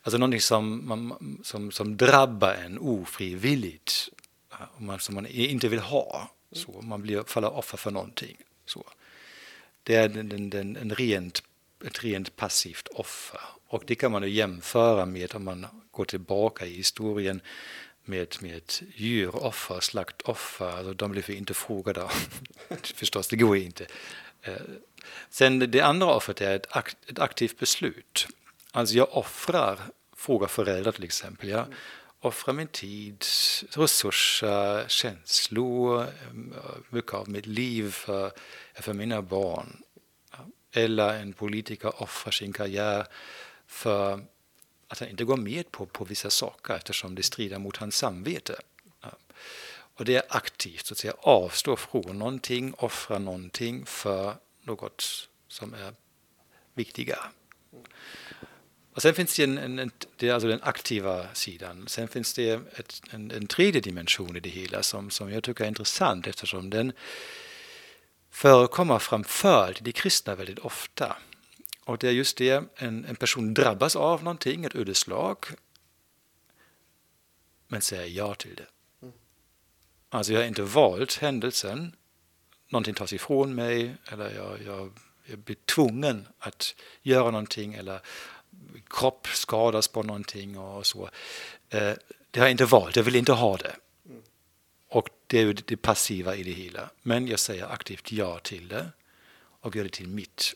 alltså någonting som, man, som, som drabbar en ofrivilligt, eh, som man inte vill ha. Så man blir, faller offer för någonting. Så. Det är den, den, en rent, ett rent passivt offer. Och det kan man ju jämföra med om man går tillbaka i historien med, med djuroffer, slaktoffer. Alltså de blev inte frågade. Förstås, det går inte. Eh, Sen det andra offret är ett, akt, ett aktivt beslut. Alltså jag offrar, frågar föräldrar till exempel. Jag offrar min tid, resurser, känslor, eh, mycket av mitt liv för, för mina barn. Eller en politiker offrar sin karriär för att han inte går med på, på vissa saker eftersom det strider mot hans samvete. Och det är aktivt, så att säga, avstå från någonting, offra någonting för något som är viktigare. Och sen finns det, en, en, det är alltså den aktiva sidan. Sen finns det ett, en, en tredje dimension i det hela som, som jag tycker är intressant eftersom den förekommer framför det kristna väldigt ofta. Och det är just det, en, en person drabbas av någonting, ett ödeslag, men säger ja till det. Mm. Alltså jag har inte valt händelsen, någonting tas ifrån mig eller jag, jag, jag blir tvungen att göra någonting eller kropp skadas på någonting och så. Eh, det har jag inte valt, jag vill inte ha det. Och det är ju det passiva i det hela. Men jag säger aktivt ja till det och gör det till mitt.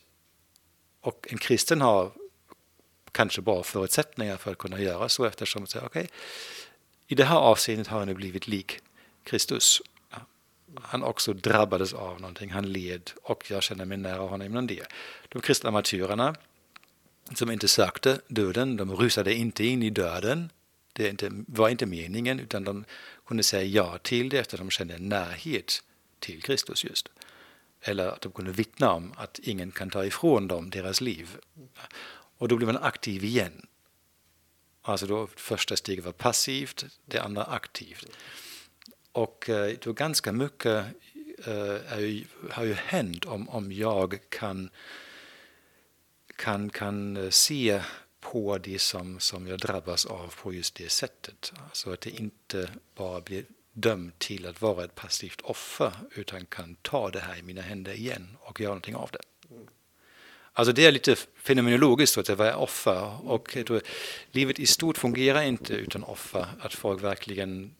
Och en kristen har kanske bra förutsättningar för att kunna göra så eftersom man säger okej, okay, i det här avseendet har jag nu blivit lik Kristus. Han också drabbades av någonting, han led och jag känner mig nära honom inom det. De kristna martyrerna som inte sökte döden, de rusade inte in i döden. Det inte, var inte meningen, utan de kunde säga ja till det eftersom de kände närhet till Kristus just. Eller att de kunde vittna om att ingen kan ta ifrån dem deras liv. Och då blir man aktiv igen. Alltså då första steget var passivt, det andra aktivt. Och eh, då ganska mycket eh, ju, har ju hänt om, om jag kan kan, kan eh, se på det som, som jag drabbas av på just det sättet. Så att det inte bara blir dömt till att vara ett passivt offer utan kan ta det här i mina händer igen och göra någonting av det. Alltså det är lite fenomenologiskt att det var offer och livet i stort fungerar inte utan offer. Att folk verkligen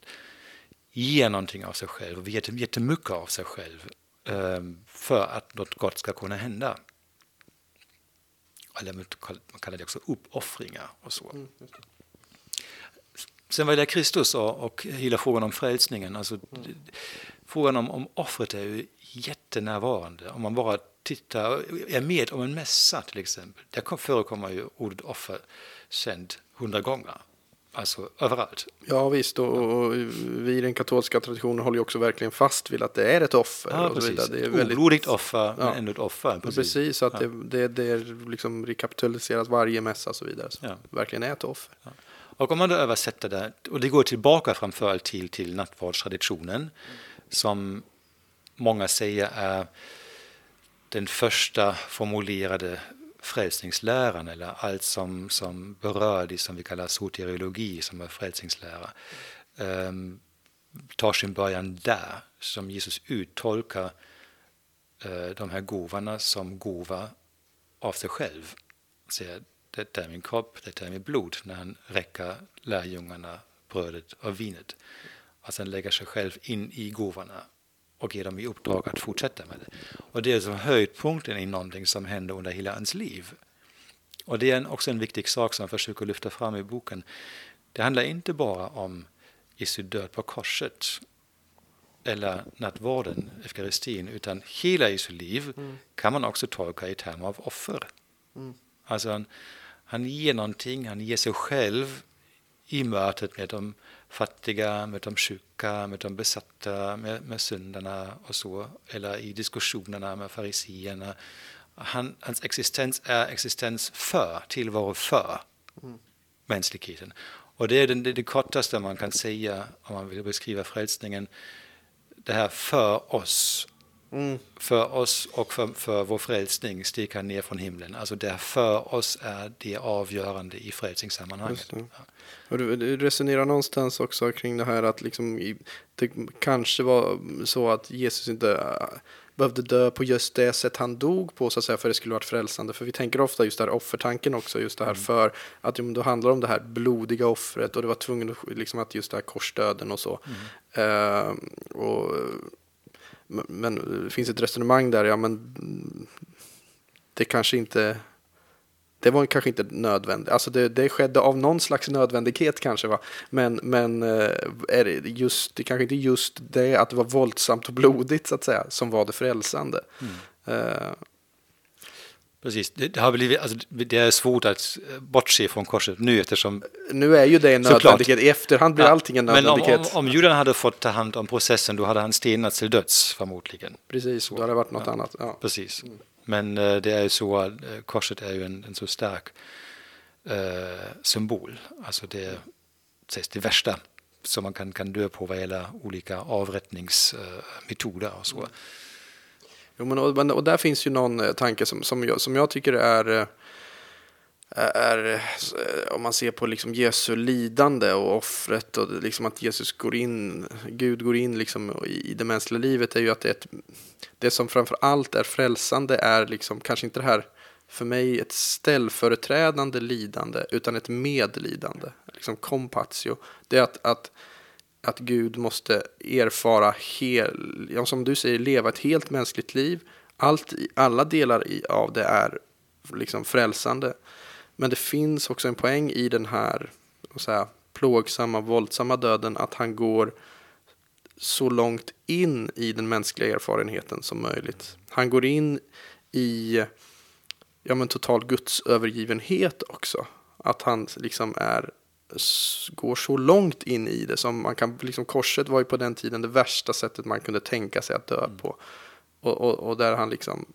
ger någonting av sig själv och jättemycket av sig själv um, för att något gott ska kunna hända eller man kallar det också uppoffringar och så. Mm, Sen vad det Kristus och, och hela frågan om frälsningen, alltså mm. frågan om, om offret är ju jättenärvarande. Om man bara tittar, är med om en mässa till exempel, där förekommer ju ordet offer känd hundra gånger. Alltså överallt. Ja visst, och, och, vi i den katolska traditionen håller ju också verkligen fast vid att det är ett offer. Ja, precis. Det är ett väldigt... oblodigt offer, ja. men ändå ett offer. Precis, precis att ja. det, det, det liksom rekapituliseras varje mässa och så vidare. Så ja. verkligen är ett offer. Ja. Och om man då översätter det, och det går tillbaka framförallt till, till nattvardstraditionen, mm. som många säger är den första formulerade frälsningsläran eller allt som, som berör det som vi kallar soteriologi, som är frälsningslära, um, tar sin början där, som Jesus uttolkar uh, de här gåvorna som gåva av sig själv. Säger, detta är min kropp, detta är mitt blod, när han räcker lärjungarna brödet och vinet. Alltså han lägger sig själv in i gåvorna och ger dem i uppdrag att fortsätta med det. Och det är alltså höjdpunkten i någonting som händer under hela hans liv. Och det är också en viktig sak som jag försöker lyfta fram i boken. Det handlar inte bara om Jesu död på korset eller nattvarden, eukaristin, utan hela Jesu liv mm. kan man också tolka i termer av offer. Mm. Alltså han, han ger någonting, han ger sig själv i mötet med de fattiga, med de sjuka, med de besatta, med, med syndarna och så, eller i diskussionerna med fariseerna. Han, hans existens är existens för, tillvaro för mm. mänskligheten. Och det är det, det kortaste man kan säga om man vill beskriva frälsningen. Det här för oss. Mm. För oss och för, för vår frälsning steg han ner från himlen. Alltså det för oss är det avgörande i frälsningssammanhanget. Ja. Du, du, resonerar någonstans också kring det här att liksom, det kanske var så att Jesus inte behövde dö på just det sätt han dog på så att säga för att det skulle varit frälsande. För vi tänker ofta just där offertanken också, just det här mm. för att då handlar om det här blodiga offret och det var tvungen liksom att just det här korsdöden och så. Mm. Uh, och, men det finns ett resonemang där, ja men det kanske inte det var kanske inte nödvändigt. Alltså det, det skedde av någon slags nödvändighet kanske. Va? Men, men eh, är det, just, det kanske inte just det att det var våldsamt och blodigt så att säga som var det frälsande. Mm. Uh, Precis, det, har blivit, alltså, det är svårt att bortse från korset nu eftersom... Nu är ju det en nödvändighet, i efterhand blir ja, allting en nödvändighet. Men om, om, om judarna hade fått ta hand om processen då hade han stenats till döds förmodligen. Precis, då hade det varit något ja, annat. Ja. Precis. Mm. Men eh, det är ju så att eh, korset är ju en, en så stark eh, symbol. Alltså det sägs det värsta som man kan, kan dö på vad gäller olika avrättningsmetoder och så. Jo, men, och, och där finns ju någon eh, tanke som, som, jag, som jag tycker är eh, är, eh, om man ser på liksom Jesu lidande och offret och liksom att Jesus går in, Gud går in liksom i det mänskliga livet är ju att det, är ett, det som framför allt är frälsande är liksom kanske inte det här för mig ett ställföreträdande lidande utan ett medlidande, liksom compatio. Det är att, att, att Gud måste erfara, hel, ja, som du säger, leva ett helt mänskligt liv. Allt, alla delar av det är liksom frälsande. Men det finns också en poäng i den här säga, plågsamma, våldsamma döden att han går så långt in i den mänskliga erfarenheten som möjligt. Han går in i ja, men total gudsövergivenhet också. Att han liksom är går så långt in i det som man kan, liksom korset var ju på den tiden det värsta sättet man kunde tänka sig att dö på. Och, och, och där han liksom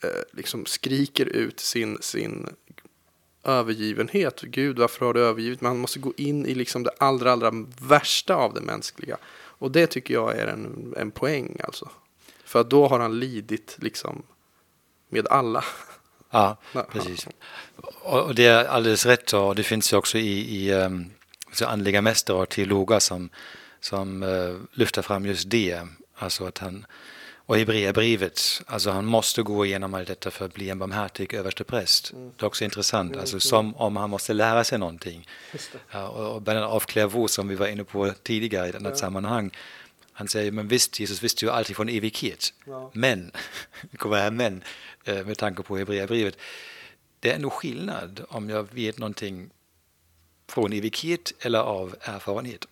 Eh, liksom skriker ut sin, sin övergivenhet. Gud, varför har du övergivit Man måste gå in i liksom det allra, allra värsta av det mänskliga. Och det tycker jag är en, en poäng alltså. För då har han lidit liksom med alla. Ja, precis. Och det är alldeles rätt och det finns ju också i, i um, andliga mästare och teologer som, som uh, lyfter fram just det. Alltså att han, och Hebreerbrevet, alltså han måste gå igenom allt detta för att bli en barmhärtig överstepräst. Mm. Det är också intressant, mm, alltså som om han måste lära sig någonting. Ja, och Bernard av Clairvaux som vi var inne på tidigare i ett annat ja. sammanhang, han säger, men visst, Jesus visste ju alltid från evighet. Ja. Men, kommer här men, eh, med tanke på Hebreerbrevet, det är ändå skillnad om jag vet någonting från evighet eller av erfarenhet.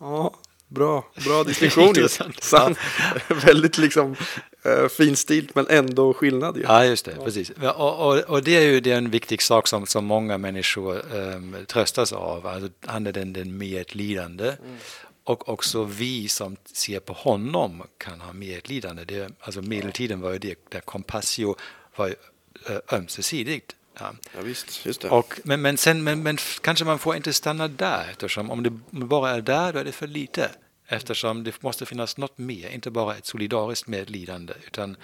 Ja, Bra, bra distinktion. Sant. Väldigt liksom uh, finstilt men ändå skillnad ju. Ja, just det, ja. precis. Och, och, och, det är ju det är en viktig sak som, som många människor um, tröstas av. Alltså, han är den, den medlidande. Mm. Och också vi som ser på honom kan ha medlidande. Det, alltså medeltiden var ju det, där compassio var ju, uh, ömsesidigt. Ja. ja visst, just det. Och, men, men, sen, men, men kanske man får inte stanna där eftersom om det bara är där då är det för lite. Eftersom det måste finnas något mer, inte bara ett solidariskt medlidande utan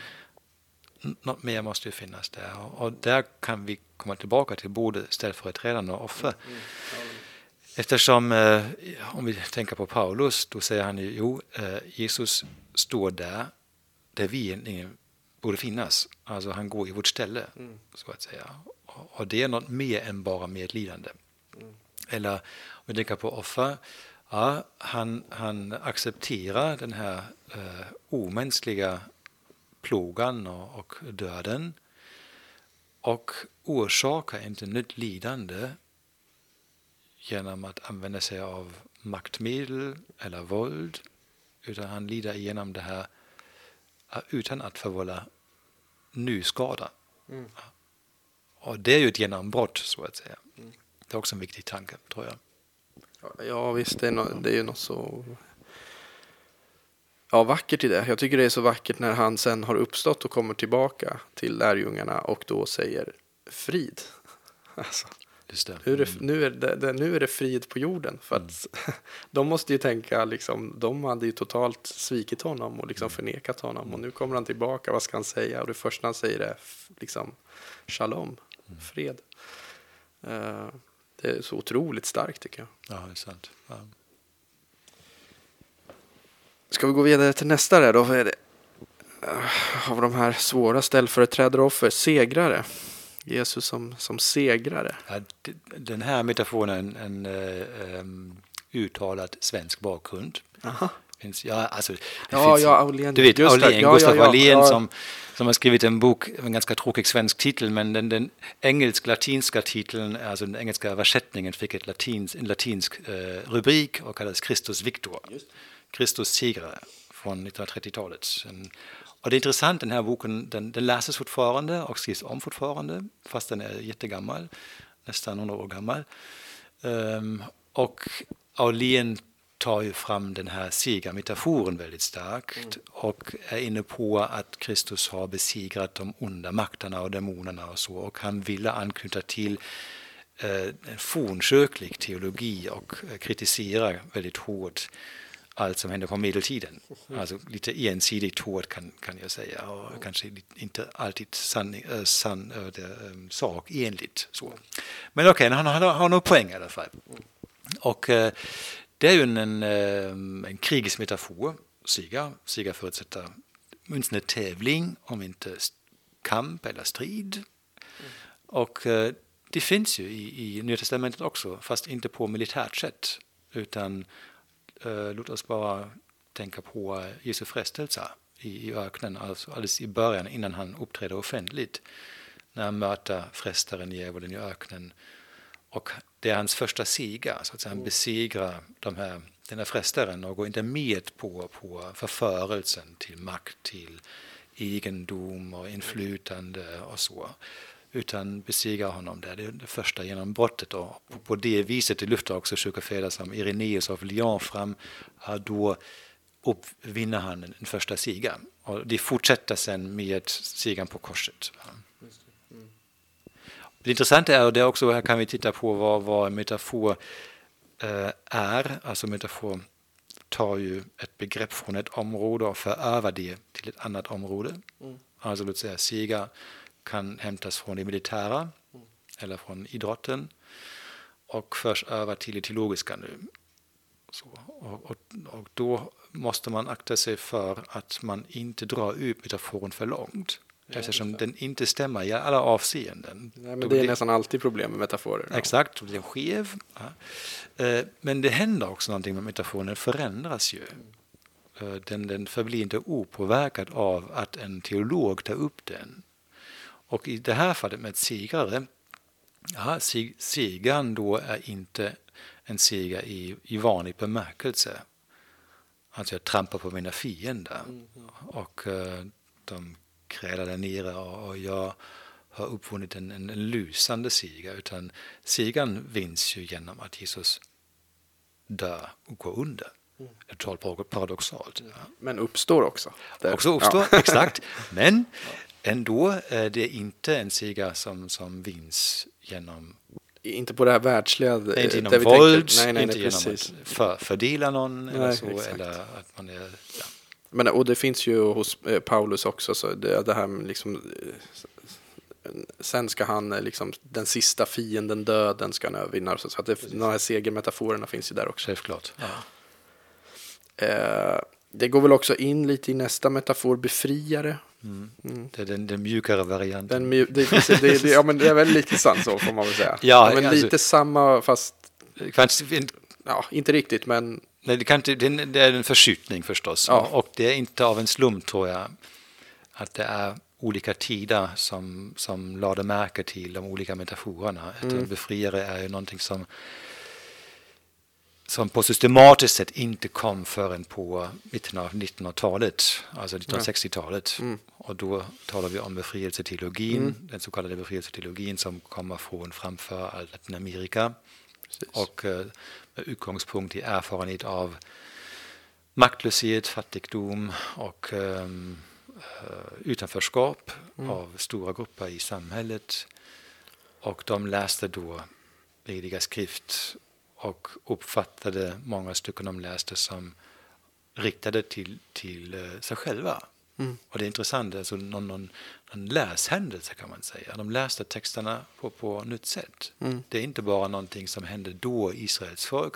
något mer måste finnas där. Och där kan vi komma tillbaka till både ställföreträdande och offer. Mm. Eftersom, eh, om vi tänker på Paulus, då säger han ju, jo, eh, Jesus står där, där vi egentligen borde finnas. Alltså han går i vårt ställe, mm. så att säga. Och det är något mer än bara medlidande. Mm. Eller om vi tänker på offer, Ja, han, han accepterar den här eh, omänskliga plågan och, och döden och orsakar inte nytt lidande genom att använda sig av maktmedel eller våld utan han lider igenom det här utan att förvålla ny skada. Mm. Och det är ju ett genombrott så att säga. Mm. Det är också en viktig tanke tror jag. Ja visst, det är, no, det är ju något så ja, vackert i det. Jag tycker det är så vackert när han sen har uppstått och kommer tillbaka till lärjungarna och då säger frid. Alltså, nu, är det, mm. nu, är det, nu är det frid på jorden. För att mm. de måste ju tänka, liksom, de hade ju totalt svikit honom och liksom mm. förnekat honom. Och nu kommer han tillbaka, vad ska han säga? Och det första han säger är liksom shalom, mm. fred. Uh, det är så otroligt starkt tycker jag. Ja, det är sant. Ja. Ska vi gå vidare till nästa där då? Är det? Uh, av de här svåra ställföreträdare offer, segrare. Jesus som, som segrare. Ja, den här metaforen en, en um, uttalad svensk bakgrund. Aha. Finns, ja, alltså, ja, finns, ja, Aulén. Du vet, Aulén, ja, Gustav ja, ja, Aulén som, som har skrivit en bok med en ganska tråkig svensk titel, men den, den engelsk-latinska titeln, alltså den engelska översättningen fick ett latins, en latinsk eh, rubrik och kallades Christus Victor. Kristus segrare från 1930-talet. Och det är intressant, den här boken den, den läses fortfarande och skrivs om fortfarande, fast den är jättegammal, nästan 100 år gammal. Um, och Aulén tar ju fram den här segermetaforen väldigt starkt mm. och är inne på att Kristus har besegrat de onda makterna och demonerna och så och han ville anknyta till eh, fornkyrklig teologi och kritisera väldigt hårt allt som hände på medeltiden. Alltså lite ensidigt hårt kan, kan jag säga och kanske inte alltid sanning, äh, sann, äh, ähm, sakenligt. Så. Men okej, okay, han har, har nog poäng i alla fall. Och äh, det är ju en, en, en krigisk metafor, Siga. Siga förutsätter åtminstone tävling, om inte kamp eller strid. Och det finns ju i, i Nya Testamentet också, fast inte på militärt sätt, utan eh, låt oss bara tänka på Jesu frestelse i, i öknen, alltså alldeles i början innan han uppträder offentligt. När han möter frestaren djävulen i öknen. Och det är hans första seger, så att säga. han besegrar de här, den här frestaren och går inte med på, på förförelsen till makt, till egendom och inflytande och så utan besegrar honom där. Det är det första genombrottet och på det viset lyfter också kyrkofäder som Irenaeus av Lyon fram. Då uppvinner han den första segern och det fortsätter sen med segern på korset. Mm. Det intressanta är, och det också här kan vi titta på vad, vad metafor eh, är, alltså metafor tar ju ett begrepp från ett område och för över det till ett annat område. Mm. Alltså låt säga seger kan hämtas från det militära eller från idrotten och förs över till det teologiska nu. Och, och, och, då måste man akta sig för att man inte drar ut metaforen för långt. Ja, eftersom den inte stämmer i alla avseenden. Nej, men det är nästan alltid problem med metaforer. Exakt, den är skev. Ja. Eh, men det händer också någonting med metaforen, den förändras ju. Eh, den, den förblir inte opåverkad av att en teolog tar upp den. Och i det här fallet med segrare, ja, segern då är inte en seger i, i vanlig bemärkelse. Alltså jag trampar på mina fiender mm. och uh, de krälar där nere och, jag har uppvunnit en, en, en lysande seger. Utan segern vinns ju genom att Jesus dör och går under. Mm. Totalt paradoxalt. Men uppstår också. Där. Också uppstår, ja. exakt. Men Ändå är det inte en seger som, som vinns genom inte på det här världsliga. Nej, inte genom våld, nej, nej, inte nej, genom att för, fördela någon nej, eller så. Eller att man är, ja. Men, och det finns ju hos eh, Paulus också, så det, det här liksom, eh, sen ska han, eh, liksom, den sista fienden döden ska han övervinna. Så att det, de här segermetaforerna finns ju där också. Självklart. Ja. Eh, det går väl också in lite i nästa metafor, befriare. Mm. Mm. Det är den, den mjukare varianten. Den mju det, det, det, ja, men det är väl lite sant så får man väl säga. ja, ja, men alltså, lite samma fast... Kanske, ja, inte riktigt, men... Nej, det, kan inte, det är en förskjutning förstås. Ja. Och det är inte av en slump, tror jag, att det är olika tider som, som lade märke till de olika metaforerna. Mm. En befriare är ju någonting som som på systematiskt sätt inte kom förrän på mitten av 1900-talet, alltså 1960-talet. Mm. Och då talar vi om befrielseteologin, mm. den så kallade befrielseteologin som kommer från framför allt Latinamerika. Precis. Och eh, med utgångspunkt i erfarenhet av maktlöshet, fattigdom och um, utanförskap mm. av stora grupper i samhället. Och de läste då Heliga skrift och uppfattade många stycken de läste som riktade till, till uh, sig själva. Mm. Och det är intressant, alltså någon, någon, någon läshändelse kan man säga. De läste texterna på, på nytt sätt. Mm. Det är inte bara någonting som hände då Israels folk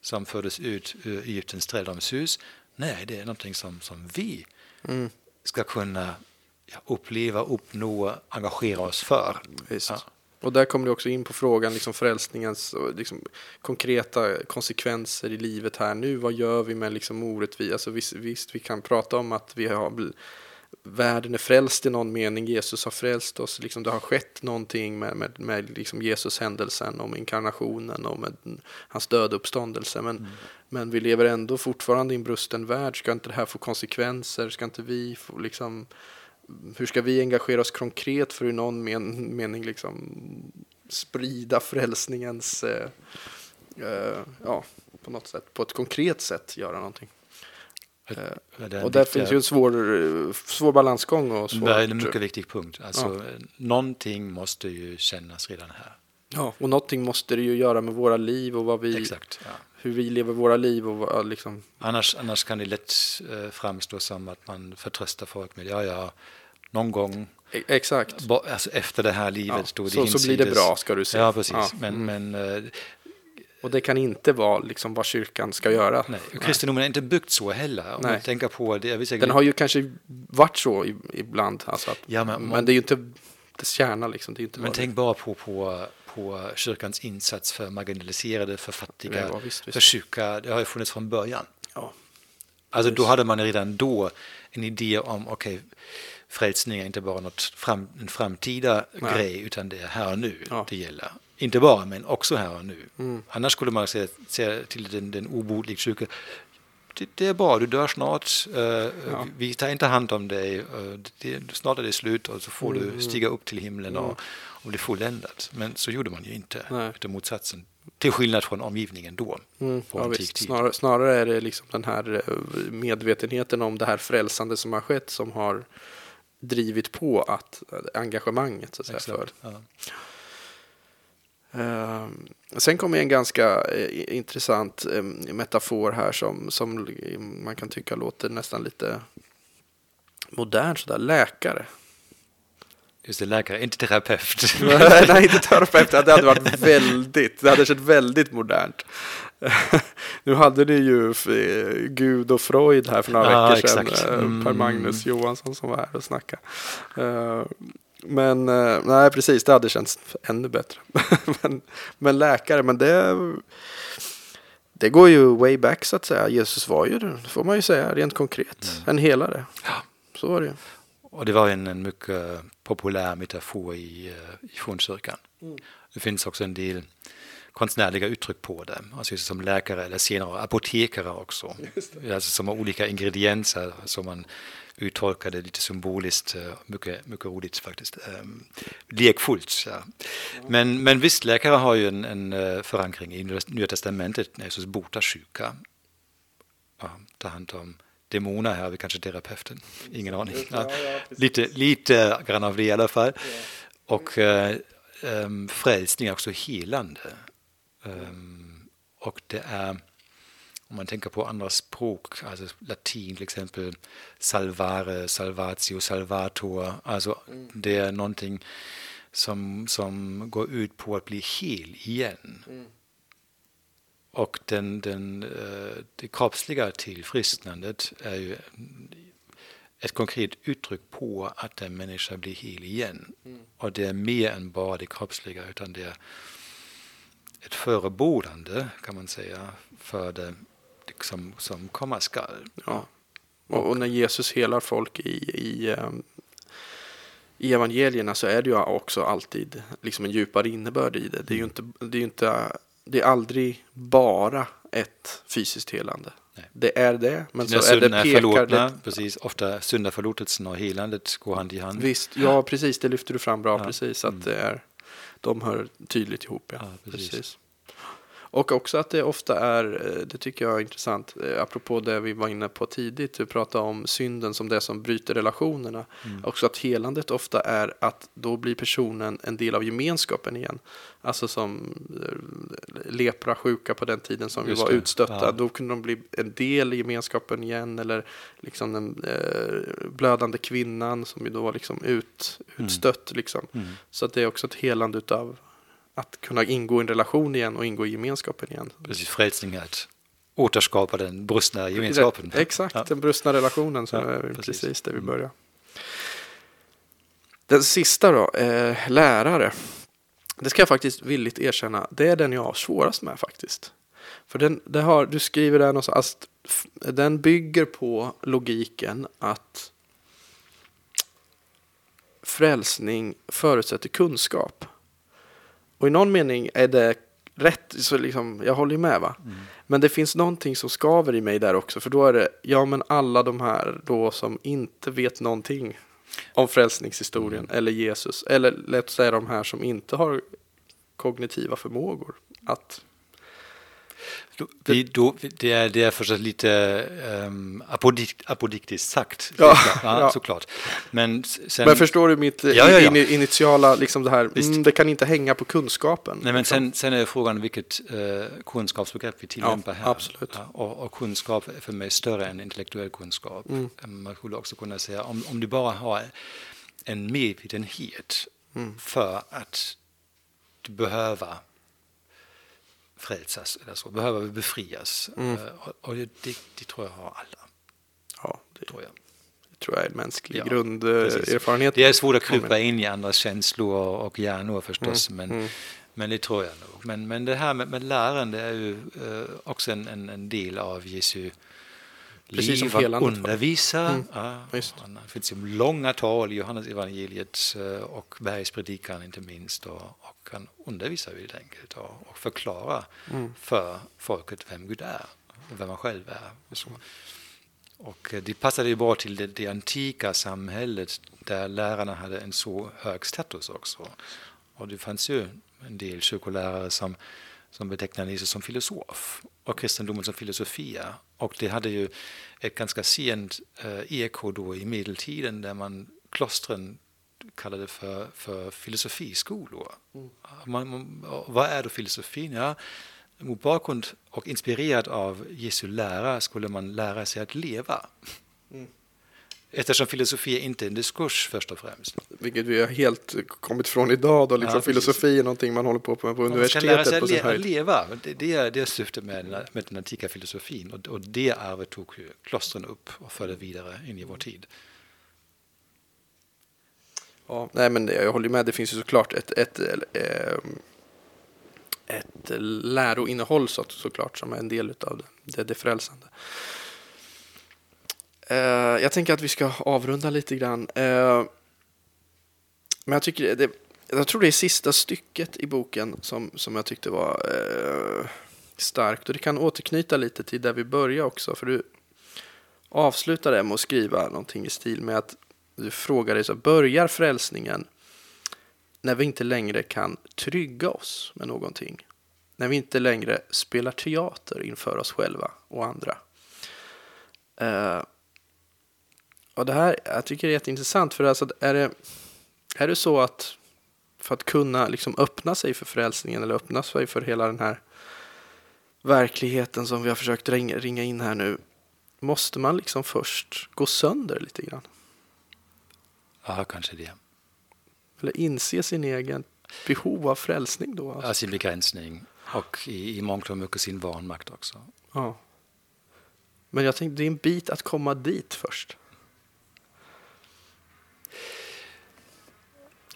som fördes ut ur Egyptens trädgårdshus. Nej, det är någonting som, som vi mm. ska kunna ja, uppleva, uppnå, engagera oss för. Ja. Och där kommer du också in på frågan, liksom frälsningens liksom, konkreta konsekvenser i livet här nu. Vad gör vi med liksom orättvisa? Alltså, visst, visst, vi kan prata om att vi har världen är frälst i någon mening, Jesus har frälst oss, liksom det har skett någonting med, med, med liksom Jesus händelsen, om inkarnationen och med hans död uppståndelse. Men, mm. men vi lever ändå fortfarande i en brusten värld, ska inte det här få konsekvenser? Ska inte vi få liksom hur ska vi engagera oss konkret för att i någon men, mening liksom sprida frälsningens, eh, eh, ja, på något sätt, på ett konkret sätt göra någonting. Eh, och där finns ju en svår, svår balansgång. Och svår, det är en mycket viktig punkt. Alltså, ja. Någonting måste ju kännas redan här. Ja, och någonting måste det ju göra med våra liv och vad vi, Exakt, ja. Hur vi lever våra liv. Och liksom. annars, annars kan det lätt äh, framstå som att man förtröstar folk med ja, ja, någon gång e Exakt. Alltså efter det här livet. Ja, så, så blir det bra ska du säga. Ja, precis. Ja. Men, mm. men, äh, och det kan inte vara liksom vad kyrkan ska göra. Nej, kristendomen är inte byggt så heller. Om nej. tänker på det, Den har ju kanske varit så ibland. Alltså att, ja, men, men det är ju inte dess kärna. Liksom. Det är inte men tänk bara på, på, på kyrkans insats för marginaliserade, för fattiga, ja, visst, visst. för sjuka. Det har ju funnits från början. Ja. Alltså då hade man redan då en idé om, okej, okay, frälsning är inte bara något fram, en framtida Nej. grej, utan det är här och nu ja. det gäller. Inte bara, men också här och nu. Mm. Annars skulle man säga, säga till den, den obotligt sjuka, det, det, är bra, du dör snart, uh, ja. vi tar inte hand om dig, uh, det, snart är det slut och så får mm. du stiga upp till himlen och, och bli fulländat. Men så gjorde man ju inte, Nej. utan motsatsen. Till skillnad från omgivningen då. Mm, ja, snarare, snarare, är det liksom den här eh, medvetenheten om det här frälsande som har skett som har drivit på att engagemanget så att säga, för. Ja. Uh, sen kommer en ganska uh, intressant uh, metafor här som, som man kan tycka låter nästan lite modern sådär, läkare. Just det, läkare, inte terapeut. Nej, inte terapeut. Det hade varit väldigt, det hade känts väldigt modernt. nu hade ni ju eh, Gud och Freud här för några ja, veckor sedan. Exakt. Eh, mm. Per Magnus Johansson som var här och snackade. Eh, men nej, precis, det hade känts ännu bättre. men, men läkare, men det, det går ju way back så att säga. Jesus var ju, det får man ju säga, rent konkret, mm. en helare. Ja. Så var det ju. Och det var en, en mycket populär metafor i, i fornkyrkan. Mm. Det finns också en del konstnärliga uttryck på det. Alltså som läkare eller senare apotekare också. Alltså som har olika ingredienser som man uttolkar det lite symboliskt. Eh, mycket, mycket roligt faktiskt. Um, lekfullt. Ja. Men, men visst, läkare har ju en, en eh, förankring i Nya Testamentet när Jesus botar sjuka. Ja, tar hand om demoner här, vi kanske terapeuten, ingen aning. Ja, lite, lite grann av det i alla fall. Och äh, ähm, frälsning är också helande. Um, och det är, om man tänker på andra språk, alltså latin till exempel, salvare, salvatio, salvator, alltså mm. det är någonting som, som går ut på att bli hel igen. Mm. Och den, den, uh, det kroppsliga tillfrisknandet är ju ett konkret uttryck på att en människa blir hel igen. Mm. Och det är mer än bara det kroppsliga, utan det är ett förebådande kan man säga för det liksom, som komma skall. Ja. Och, och, när Jesus helar folk i, i, ehm, i evangelierna så är det ju också alltid liksom en djupare innebörd i det. Det är ju inte, det är inte, det är aldrig bara ett fysiskt helande. Nej. Det är det, men så är det pekar det. Precis, ofta syndaförlåtelsen och helandet går hand i hand. Visst, ja precis, det lyfter du fram bra, ja. precis, att mm. det är, de hör tydligt ihop. Ja, ja precis. precis. Och också att det ofta är, eh, det tycker jag är intressant, eh, apropå det vi var inne på tidigt, vi pratade om synden som det som bryter relationerna. Mm. Också att helandet ofta är att då blir personen en del av gemenskapen igen. Alltså som eh, lepra sjuka på den tiden som Just vi var det. utstötta. Ja. Då kunde de bli en del i gemenskapen igen. Eller liksom den eh, blödande kvinnan som ju då var liksom ut, mm. utstött. Mm. Liksom. Mm. Så att det är också ett helande utav att kunna ingå i en relation igen och ingå i gemenskapen igen. Precis, frälsning att återskapa den brustna gemenskapen. Exakt, ja. den brustna relationen som ja, är precis. precis där vi mm. börjar. Den sista då, eh, lärare. Det ska jag faktiskt villigt erkänna, det är den jag har svårast med faktiskt. För den, det har, du skriver där någonstans att den bygger på logiken att frälsning förutsätter kunskap. Och i någon mening är det rätt, så liksom, jag håller ju med va. Mm. Men det finns någonting som skaver i mig där också, för då är det, ja men alla de här då som inte vet någonting om frälsningshistorien mm. eller Jesus, eller låt säga de här som inte har kognitiva förmågor att det, är, det är förstås lite um, apodikt, apodiktiskt sagt, ja, ja, ja. såklart. Men, sen, men förstår du mitt ja, ja, in, initiala, liksom det här, mm, det kan inte hänga på kunskapen. Nej, men liksom. sen, sen är frågan vilket uh, kunskapsbegrepp vi tillämpar här. Absolut. Och, och, kunskap är för mig större än intellektuell kunskap. Mm. Man skulle också kunna säga, om, om du bara har en medvetenhet mm. för att du behöver frälsas eller så, behöver vi befrias. Mm. Uh, och det, det, det, tror jag har alla. Ja, det tror jag. Det tror jag är en mänsklig ja, grunderfarenhet. Det är svårt att krypa in i andras känslor och hjärnor förstås, mm. Men, mm. men det tror jag nog. Men, men det här med, med lärande är ju uh, också en, en, en, del av Jesu Precis liv, som att undervisa. Mm. Ja, det finns ju långa tal i Johannes evangeliet eh, och bergspredikan inte minst och, och kan undervisa helt enkelt och, och förklara mm. för folket vem Gud är och vem man själv är. Och, så. och det passade ju bra till det, det, antika samhället där lärarna hade en så hög status också. Och det fanns ju en del kyrkolärare som, som betecknade Jesus som filosof och kristendomen som filosofia. Och det hade ju ett ganska sent eh, eko då i medeltiden där man klostren kallade för, för filosofiskolor. Mm. Man, man, vad är då filosofin? Ja, mot bakgrund och inspirerad av Jesu lära skulle man lära sig att leva. Mm. Eftersom filosofi är inte är en diskurs först och främst. Vilket vi har helt kommit från idag då, liksom ja, filosofi är någonting man håller på med på man universitetet. Man ska lära sig att le leva, det, det, är, det är syftet med, med den antika filosofin och, och det arvet tog klostren upp och förde vidare in i vår tid. Ja, nej men jag håller med, det finns ju såklart ett, ett, ett, ett läroinnehåll så, såklart som är en del av det, det, det frälsande. Eh, jag tänker att vi ska avrunda lite grann. Eh, men jag, tycker det, jag tror det är sista stycket i boken som, som jag tyckte var eh, starkt. Och det kan återknyta lite till där vi började också. För du avslutar det med att skriva någonting i stil med att du frågar dig så börjar frälsningen när vi inte längre kan trygga oss med någonting? När vi inte längre spelar teater inför oss själva och andra? Uh, och det här, jag tycker det är jätteintressant för alltså är det, är det så att för att kunna liksom öppna sig för frälsningen eller öppna sig för hela den här verkligheten som vi har försökt ringa, ringa in här nu måste man liksom först gå sönder lite grann? Ja, kanske det. Eller inse sin egen behov av frälsning då? Alltså. Ja, sin begränsning och i, i mångt och mycket sin vanmakt också. Ja. Men jag tänkte, det är en bit att komma dit först.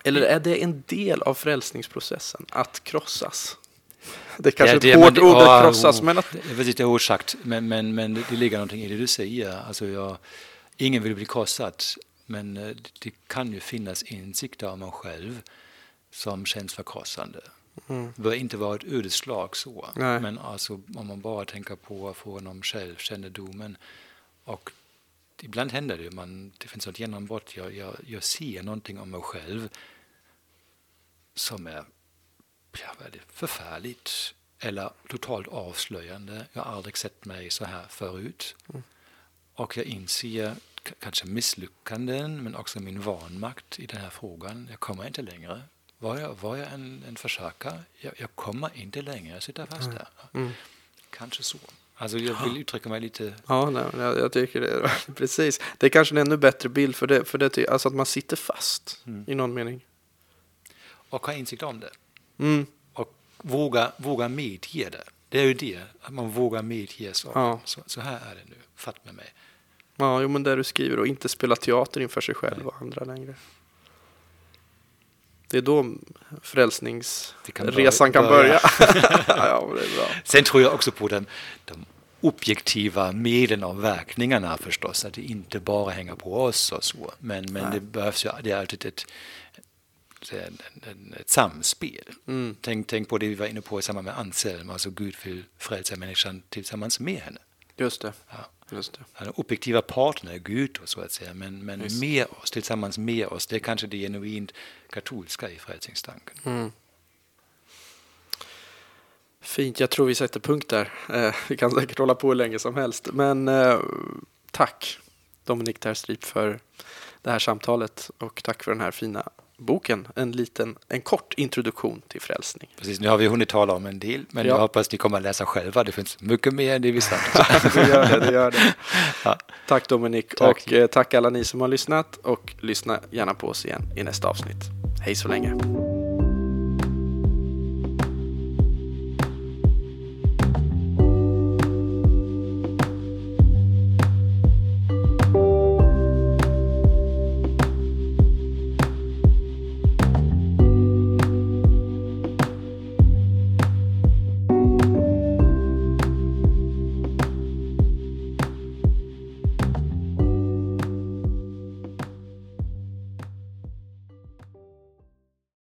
Eller är det en del av frälsningsprocessen, att krossas? Det är kanske ja, ett hårt ord att krossas. Men att... Det är lite hårt sagt, men, men, men det ligger någonting i det du säger. Alltså jag, ingen vill bli krossad, men eh, det kan ju finnas insikter om man själv som känns förkrossande. Mm. Det bör inte vara ett ödeslag så, Nej. men alltså om man bara tänker på frågan om självkännedomen och ibland händer det, man, det finns ett genombrott, jag, jag, jag ser någonting om mig själv som är ja, väldigt förfärligt eller totalt avslöjande. Jag har aldrig sett mig så här förut. Mm. Och jag inser kanske misslyckanden men också min vanmakt i den här frågan. Jag kommer inte längre. Var jag, var jag en, en försökare? Jag, jag kommer inte längre, jag sitter fast där. Mm. Kanske så. Alltså jag vill uttrycka mig lite... Ja, nej, jag, jag tycker det. Precis. Det är kanske en ännu bättre bild för det, för det alltså att man sitter fast mm. i någon mening. Och har insikt om det. Mm. Och våga, våga medge det. Det är ju det, att man vågar medge saker. Ja. Så, så här är det nu, fatt med mig. Ja, jo, men det du skriver och inte spela teater inför sig själv Nej. och andra längre. Det är då frälsningsresan kan börja. Kan börja. ja. Sen tror jag också på den, de objektiva medlen och verkningarna förstås, att det inte bara hänger på oss och så. Men, men det behövs ju, det är alltid ett, ett samspel. Mm. Tänk, tänk på det vi var inne på i samband med Anselm, alltså Gud vill frälsa människan tillsammans med henne. Just det. Ja. Just det. Den objektiva partner Gud, så att säga, men, men med oss, tillsammans med oss, det är kanske det genuint katolska i frälsningstanken. Mm. Fint, jag tror vi sätter punkt där. Eh, vi kan säkert hålla på hur länge som helst, men eh, tack Dominik Terstrip för det här samtalet och tack för den här fina boken, en liten, en kort introduktion till frälsning. Precis, nu har vi hunnit tala om en del, men ja. jag hoppas ni kommer att läsa själva. Det finns mycket mer än det vi sagt. det gör det, det gör det. Ja. Tack Dominik tack. och eh, tack alla ni som har lyssnat och lyssna gärna på oss igen i nästa avsnitt. Hej så länge.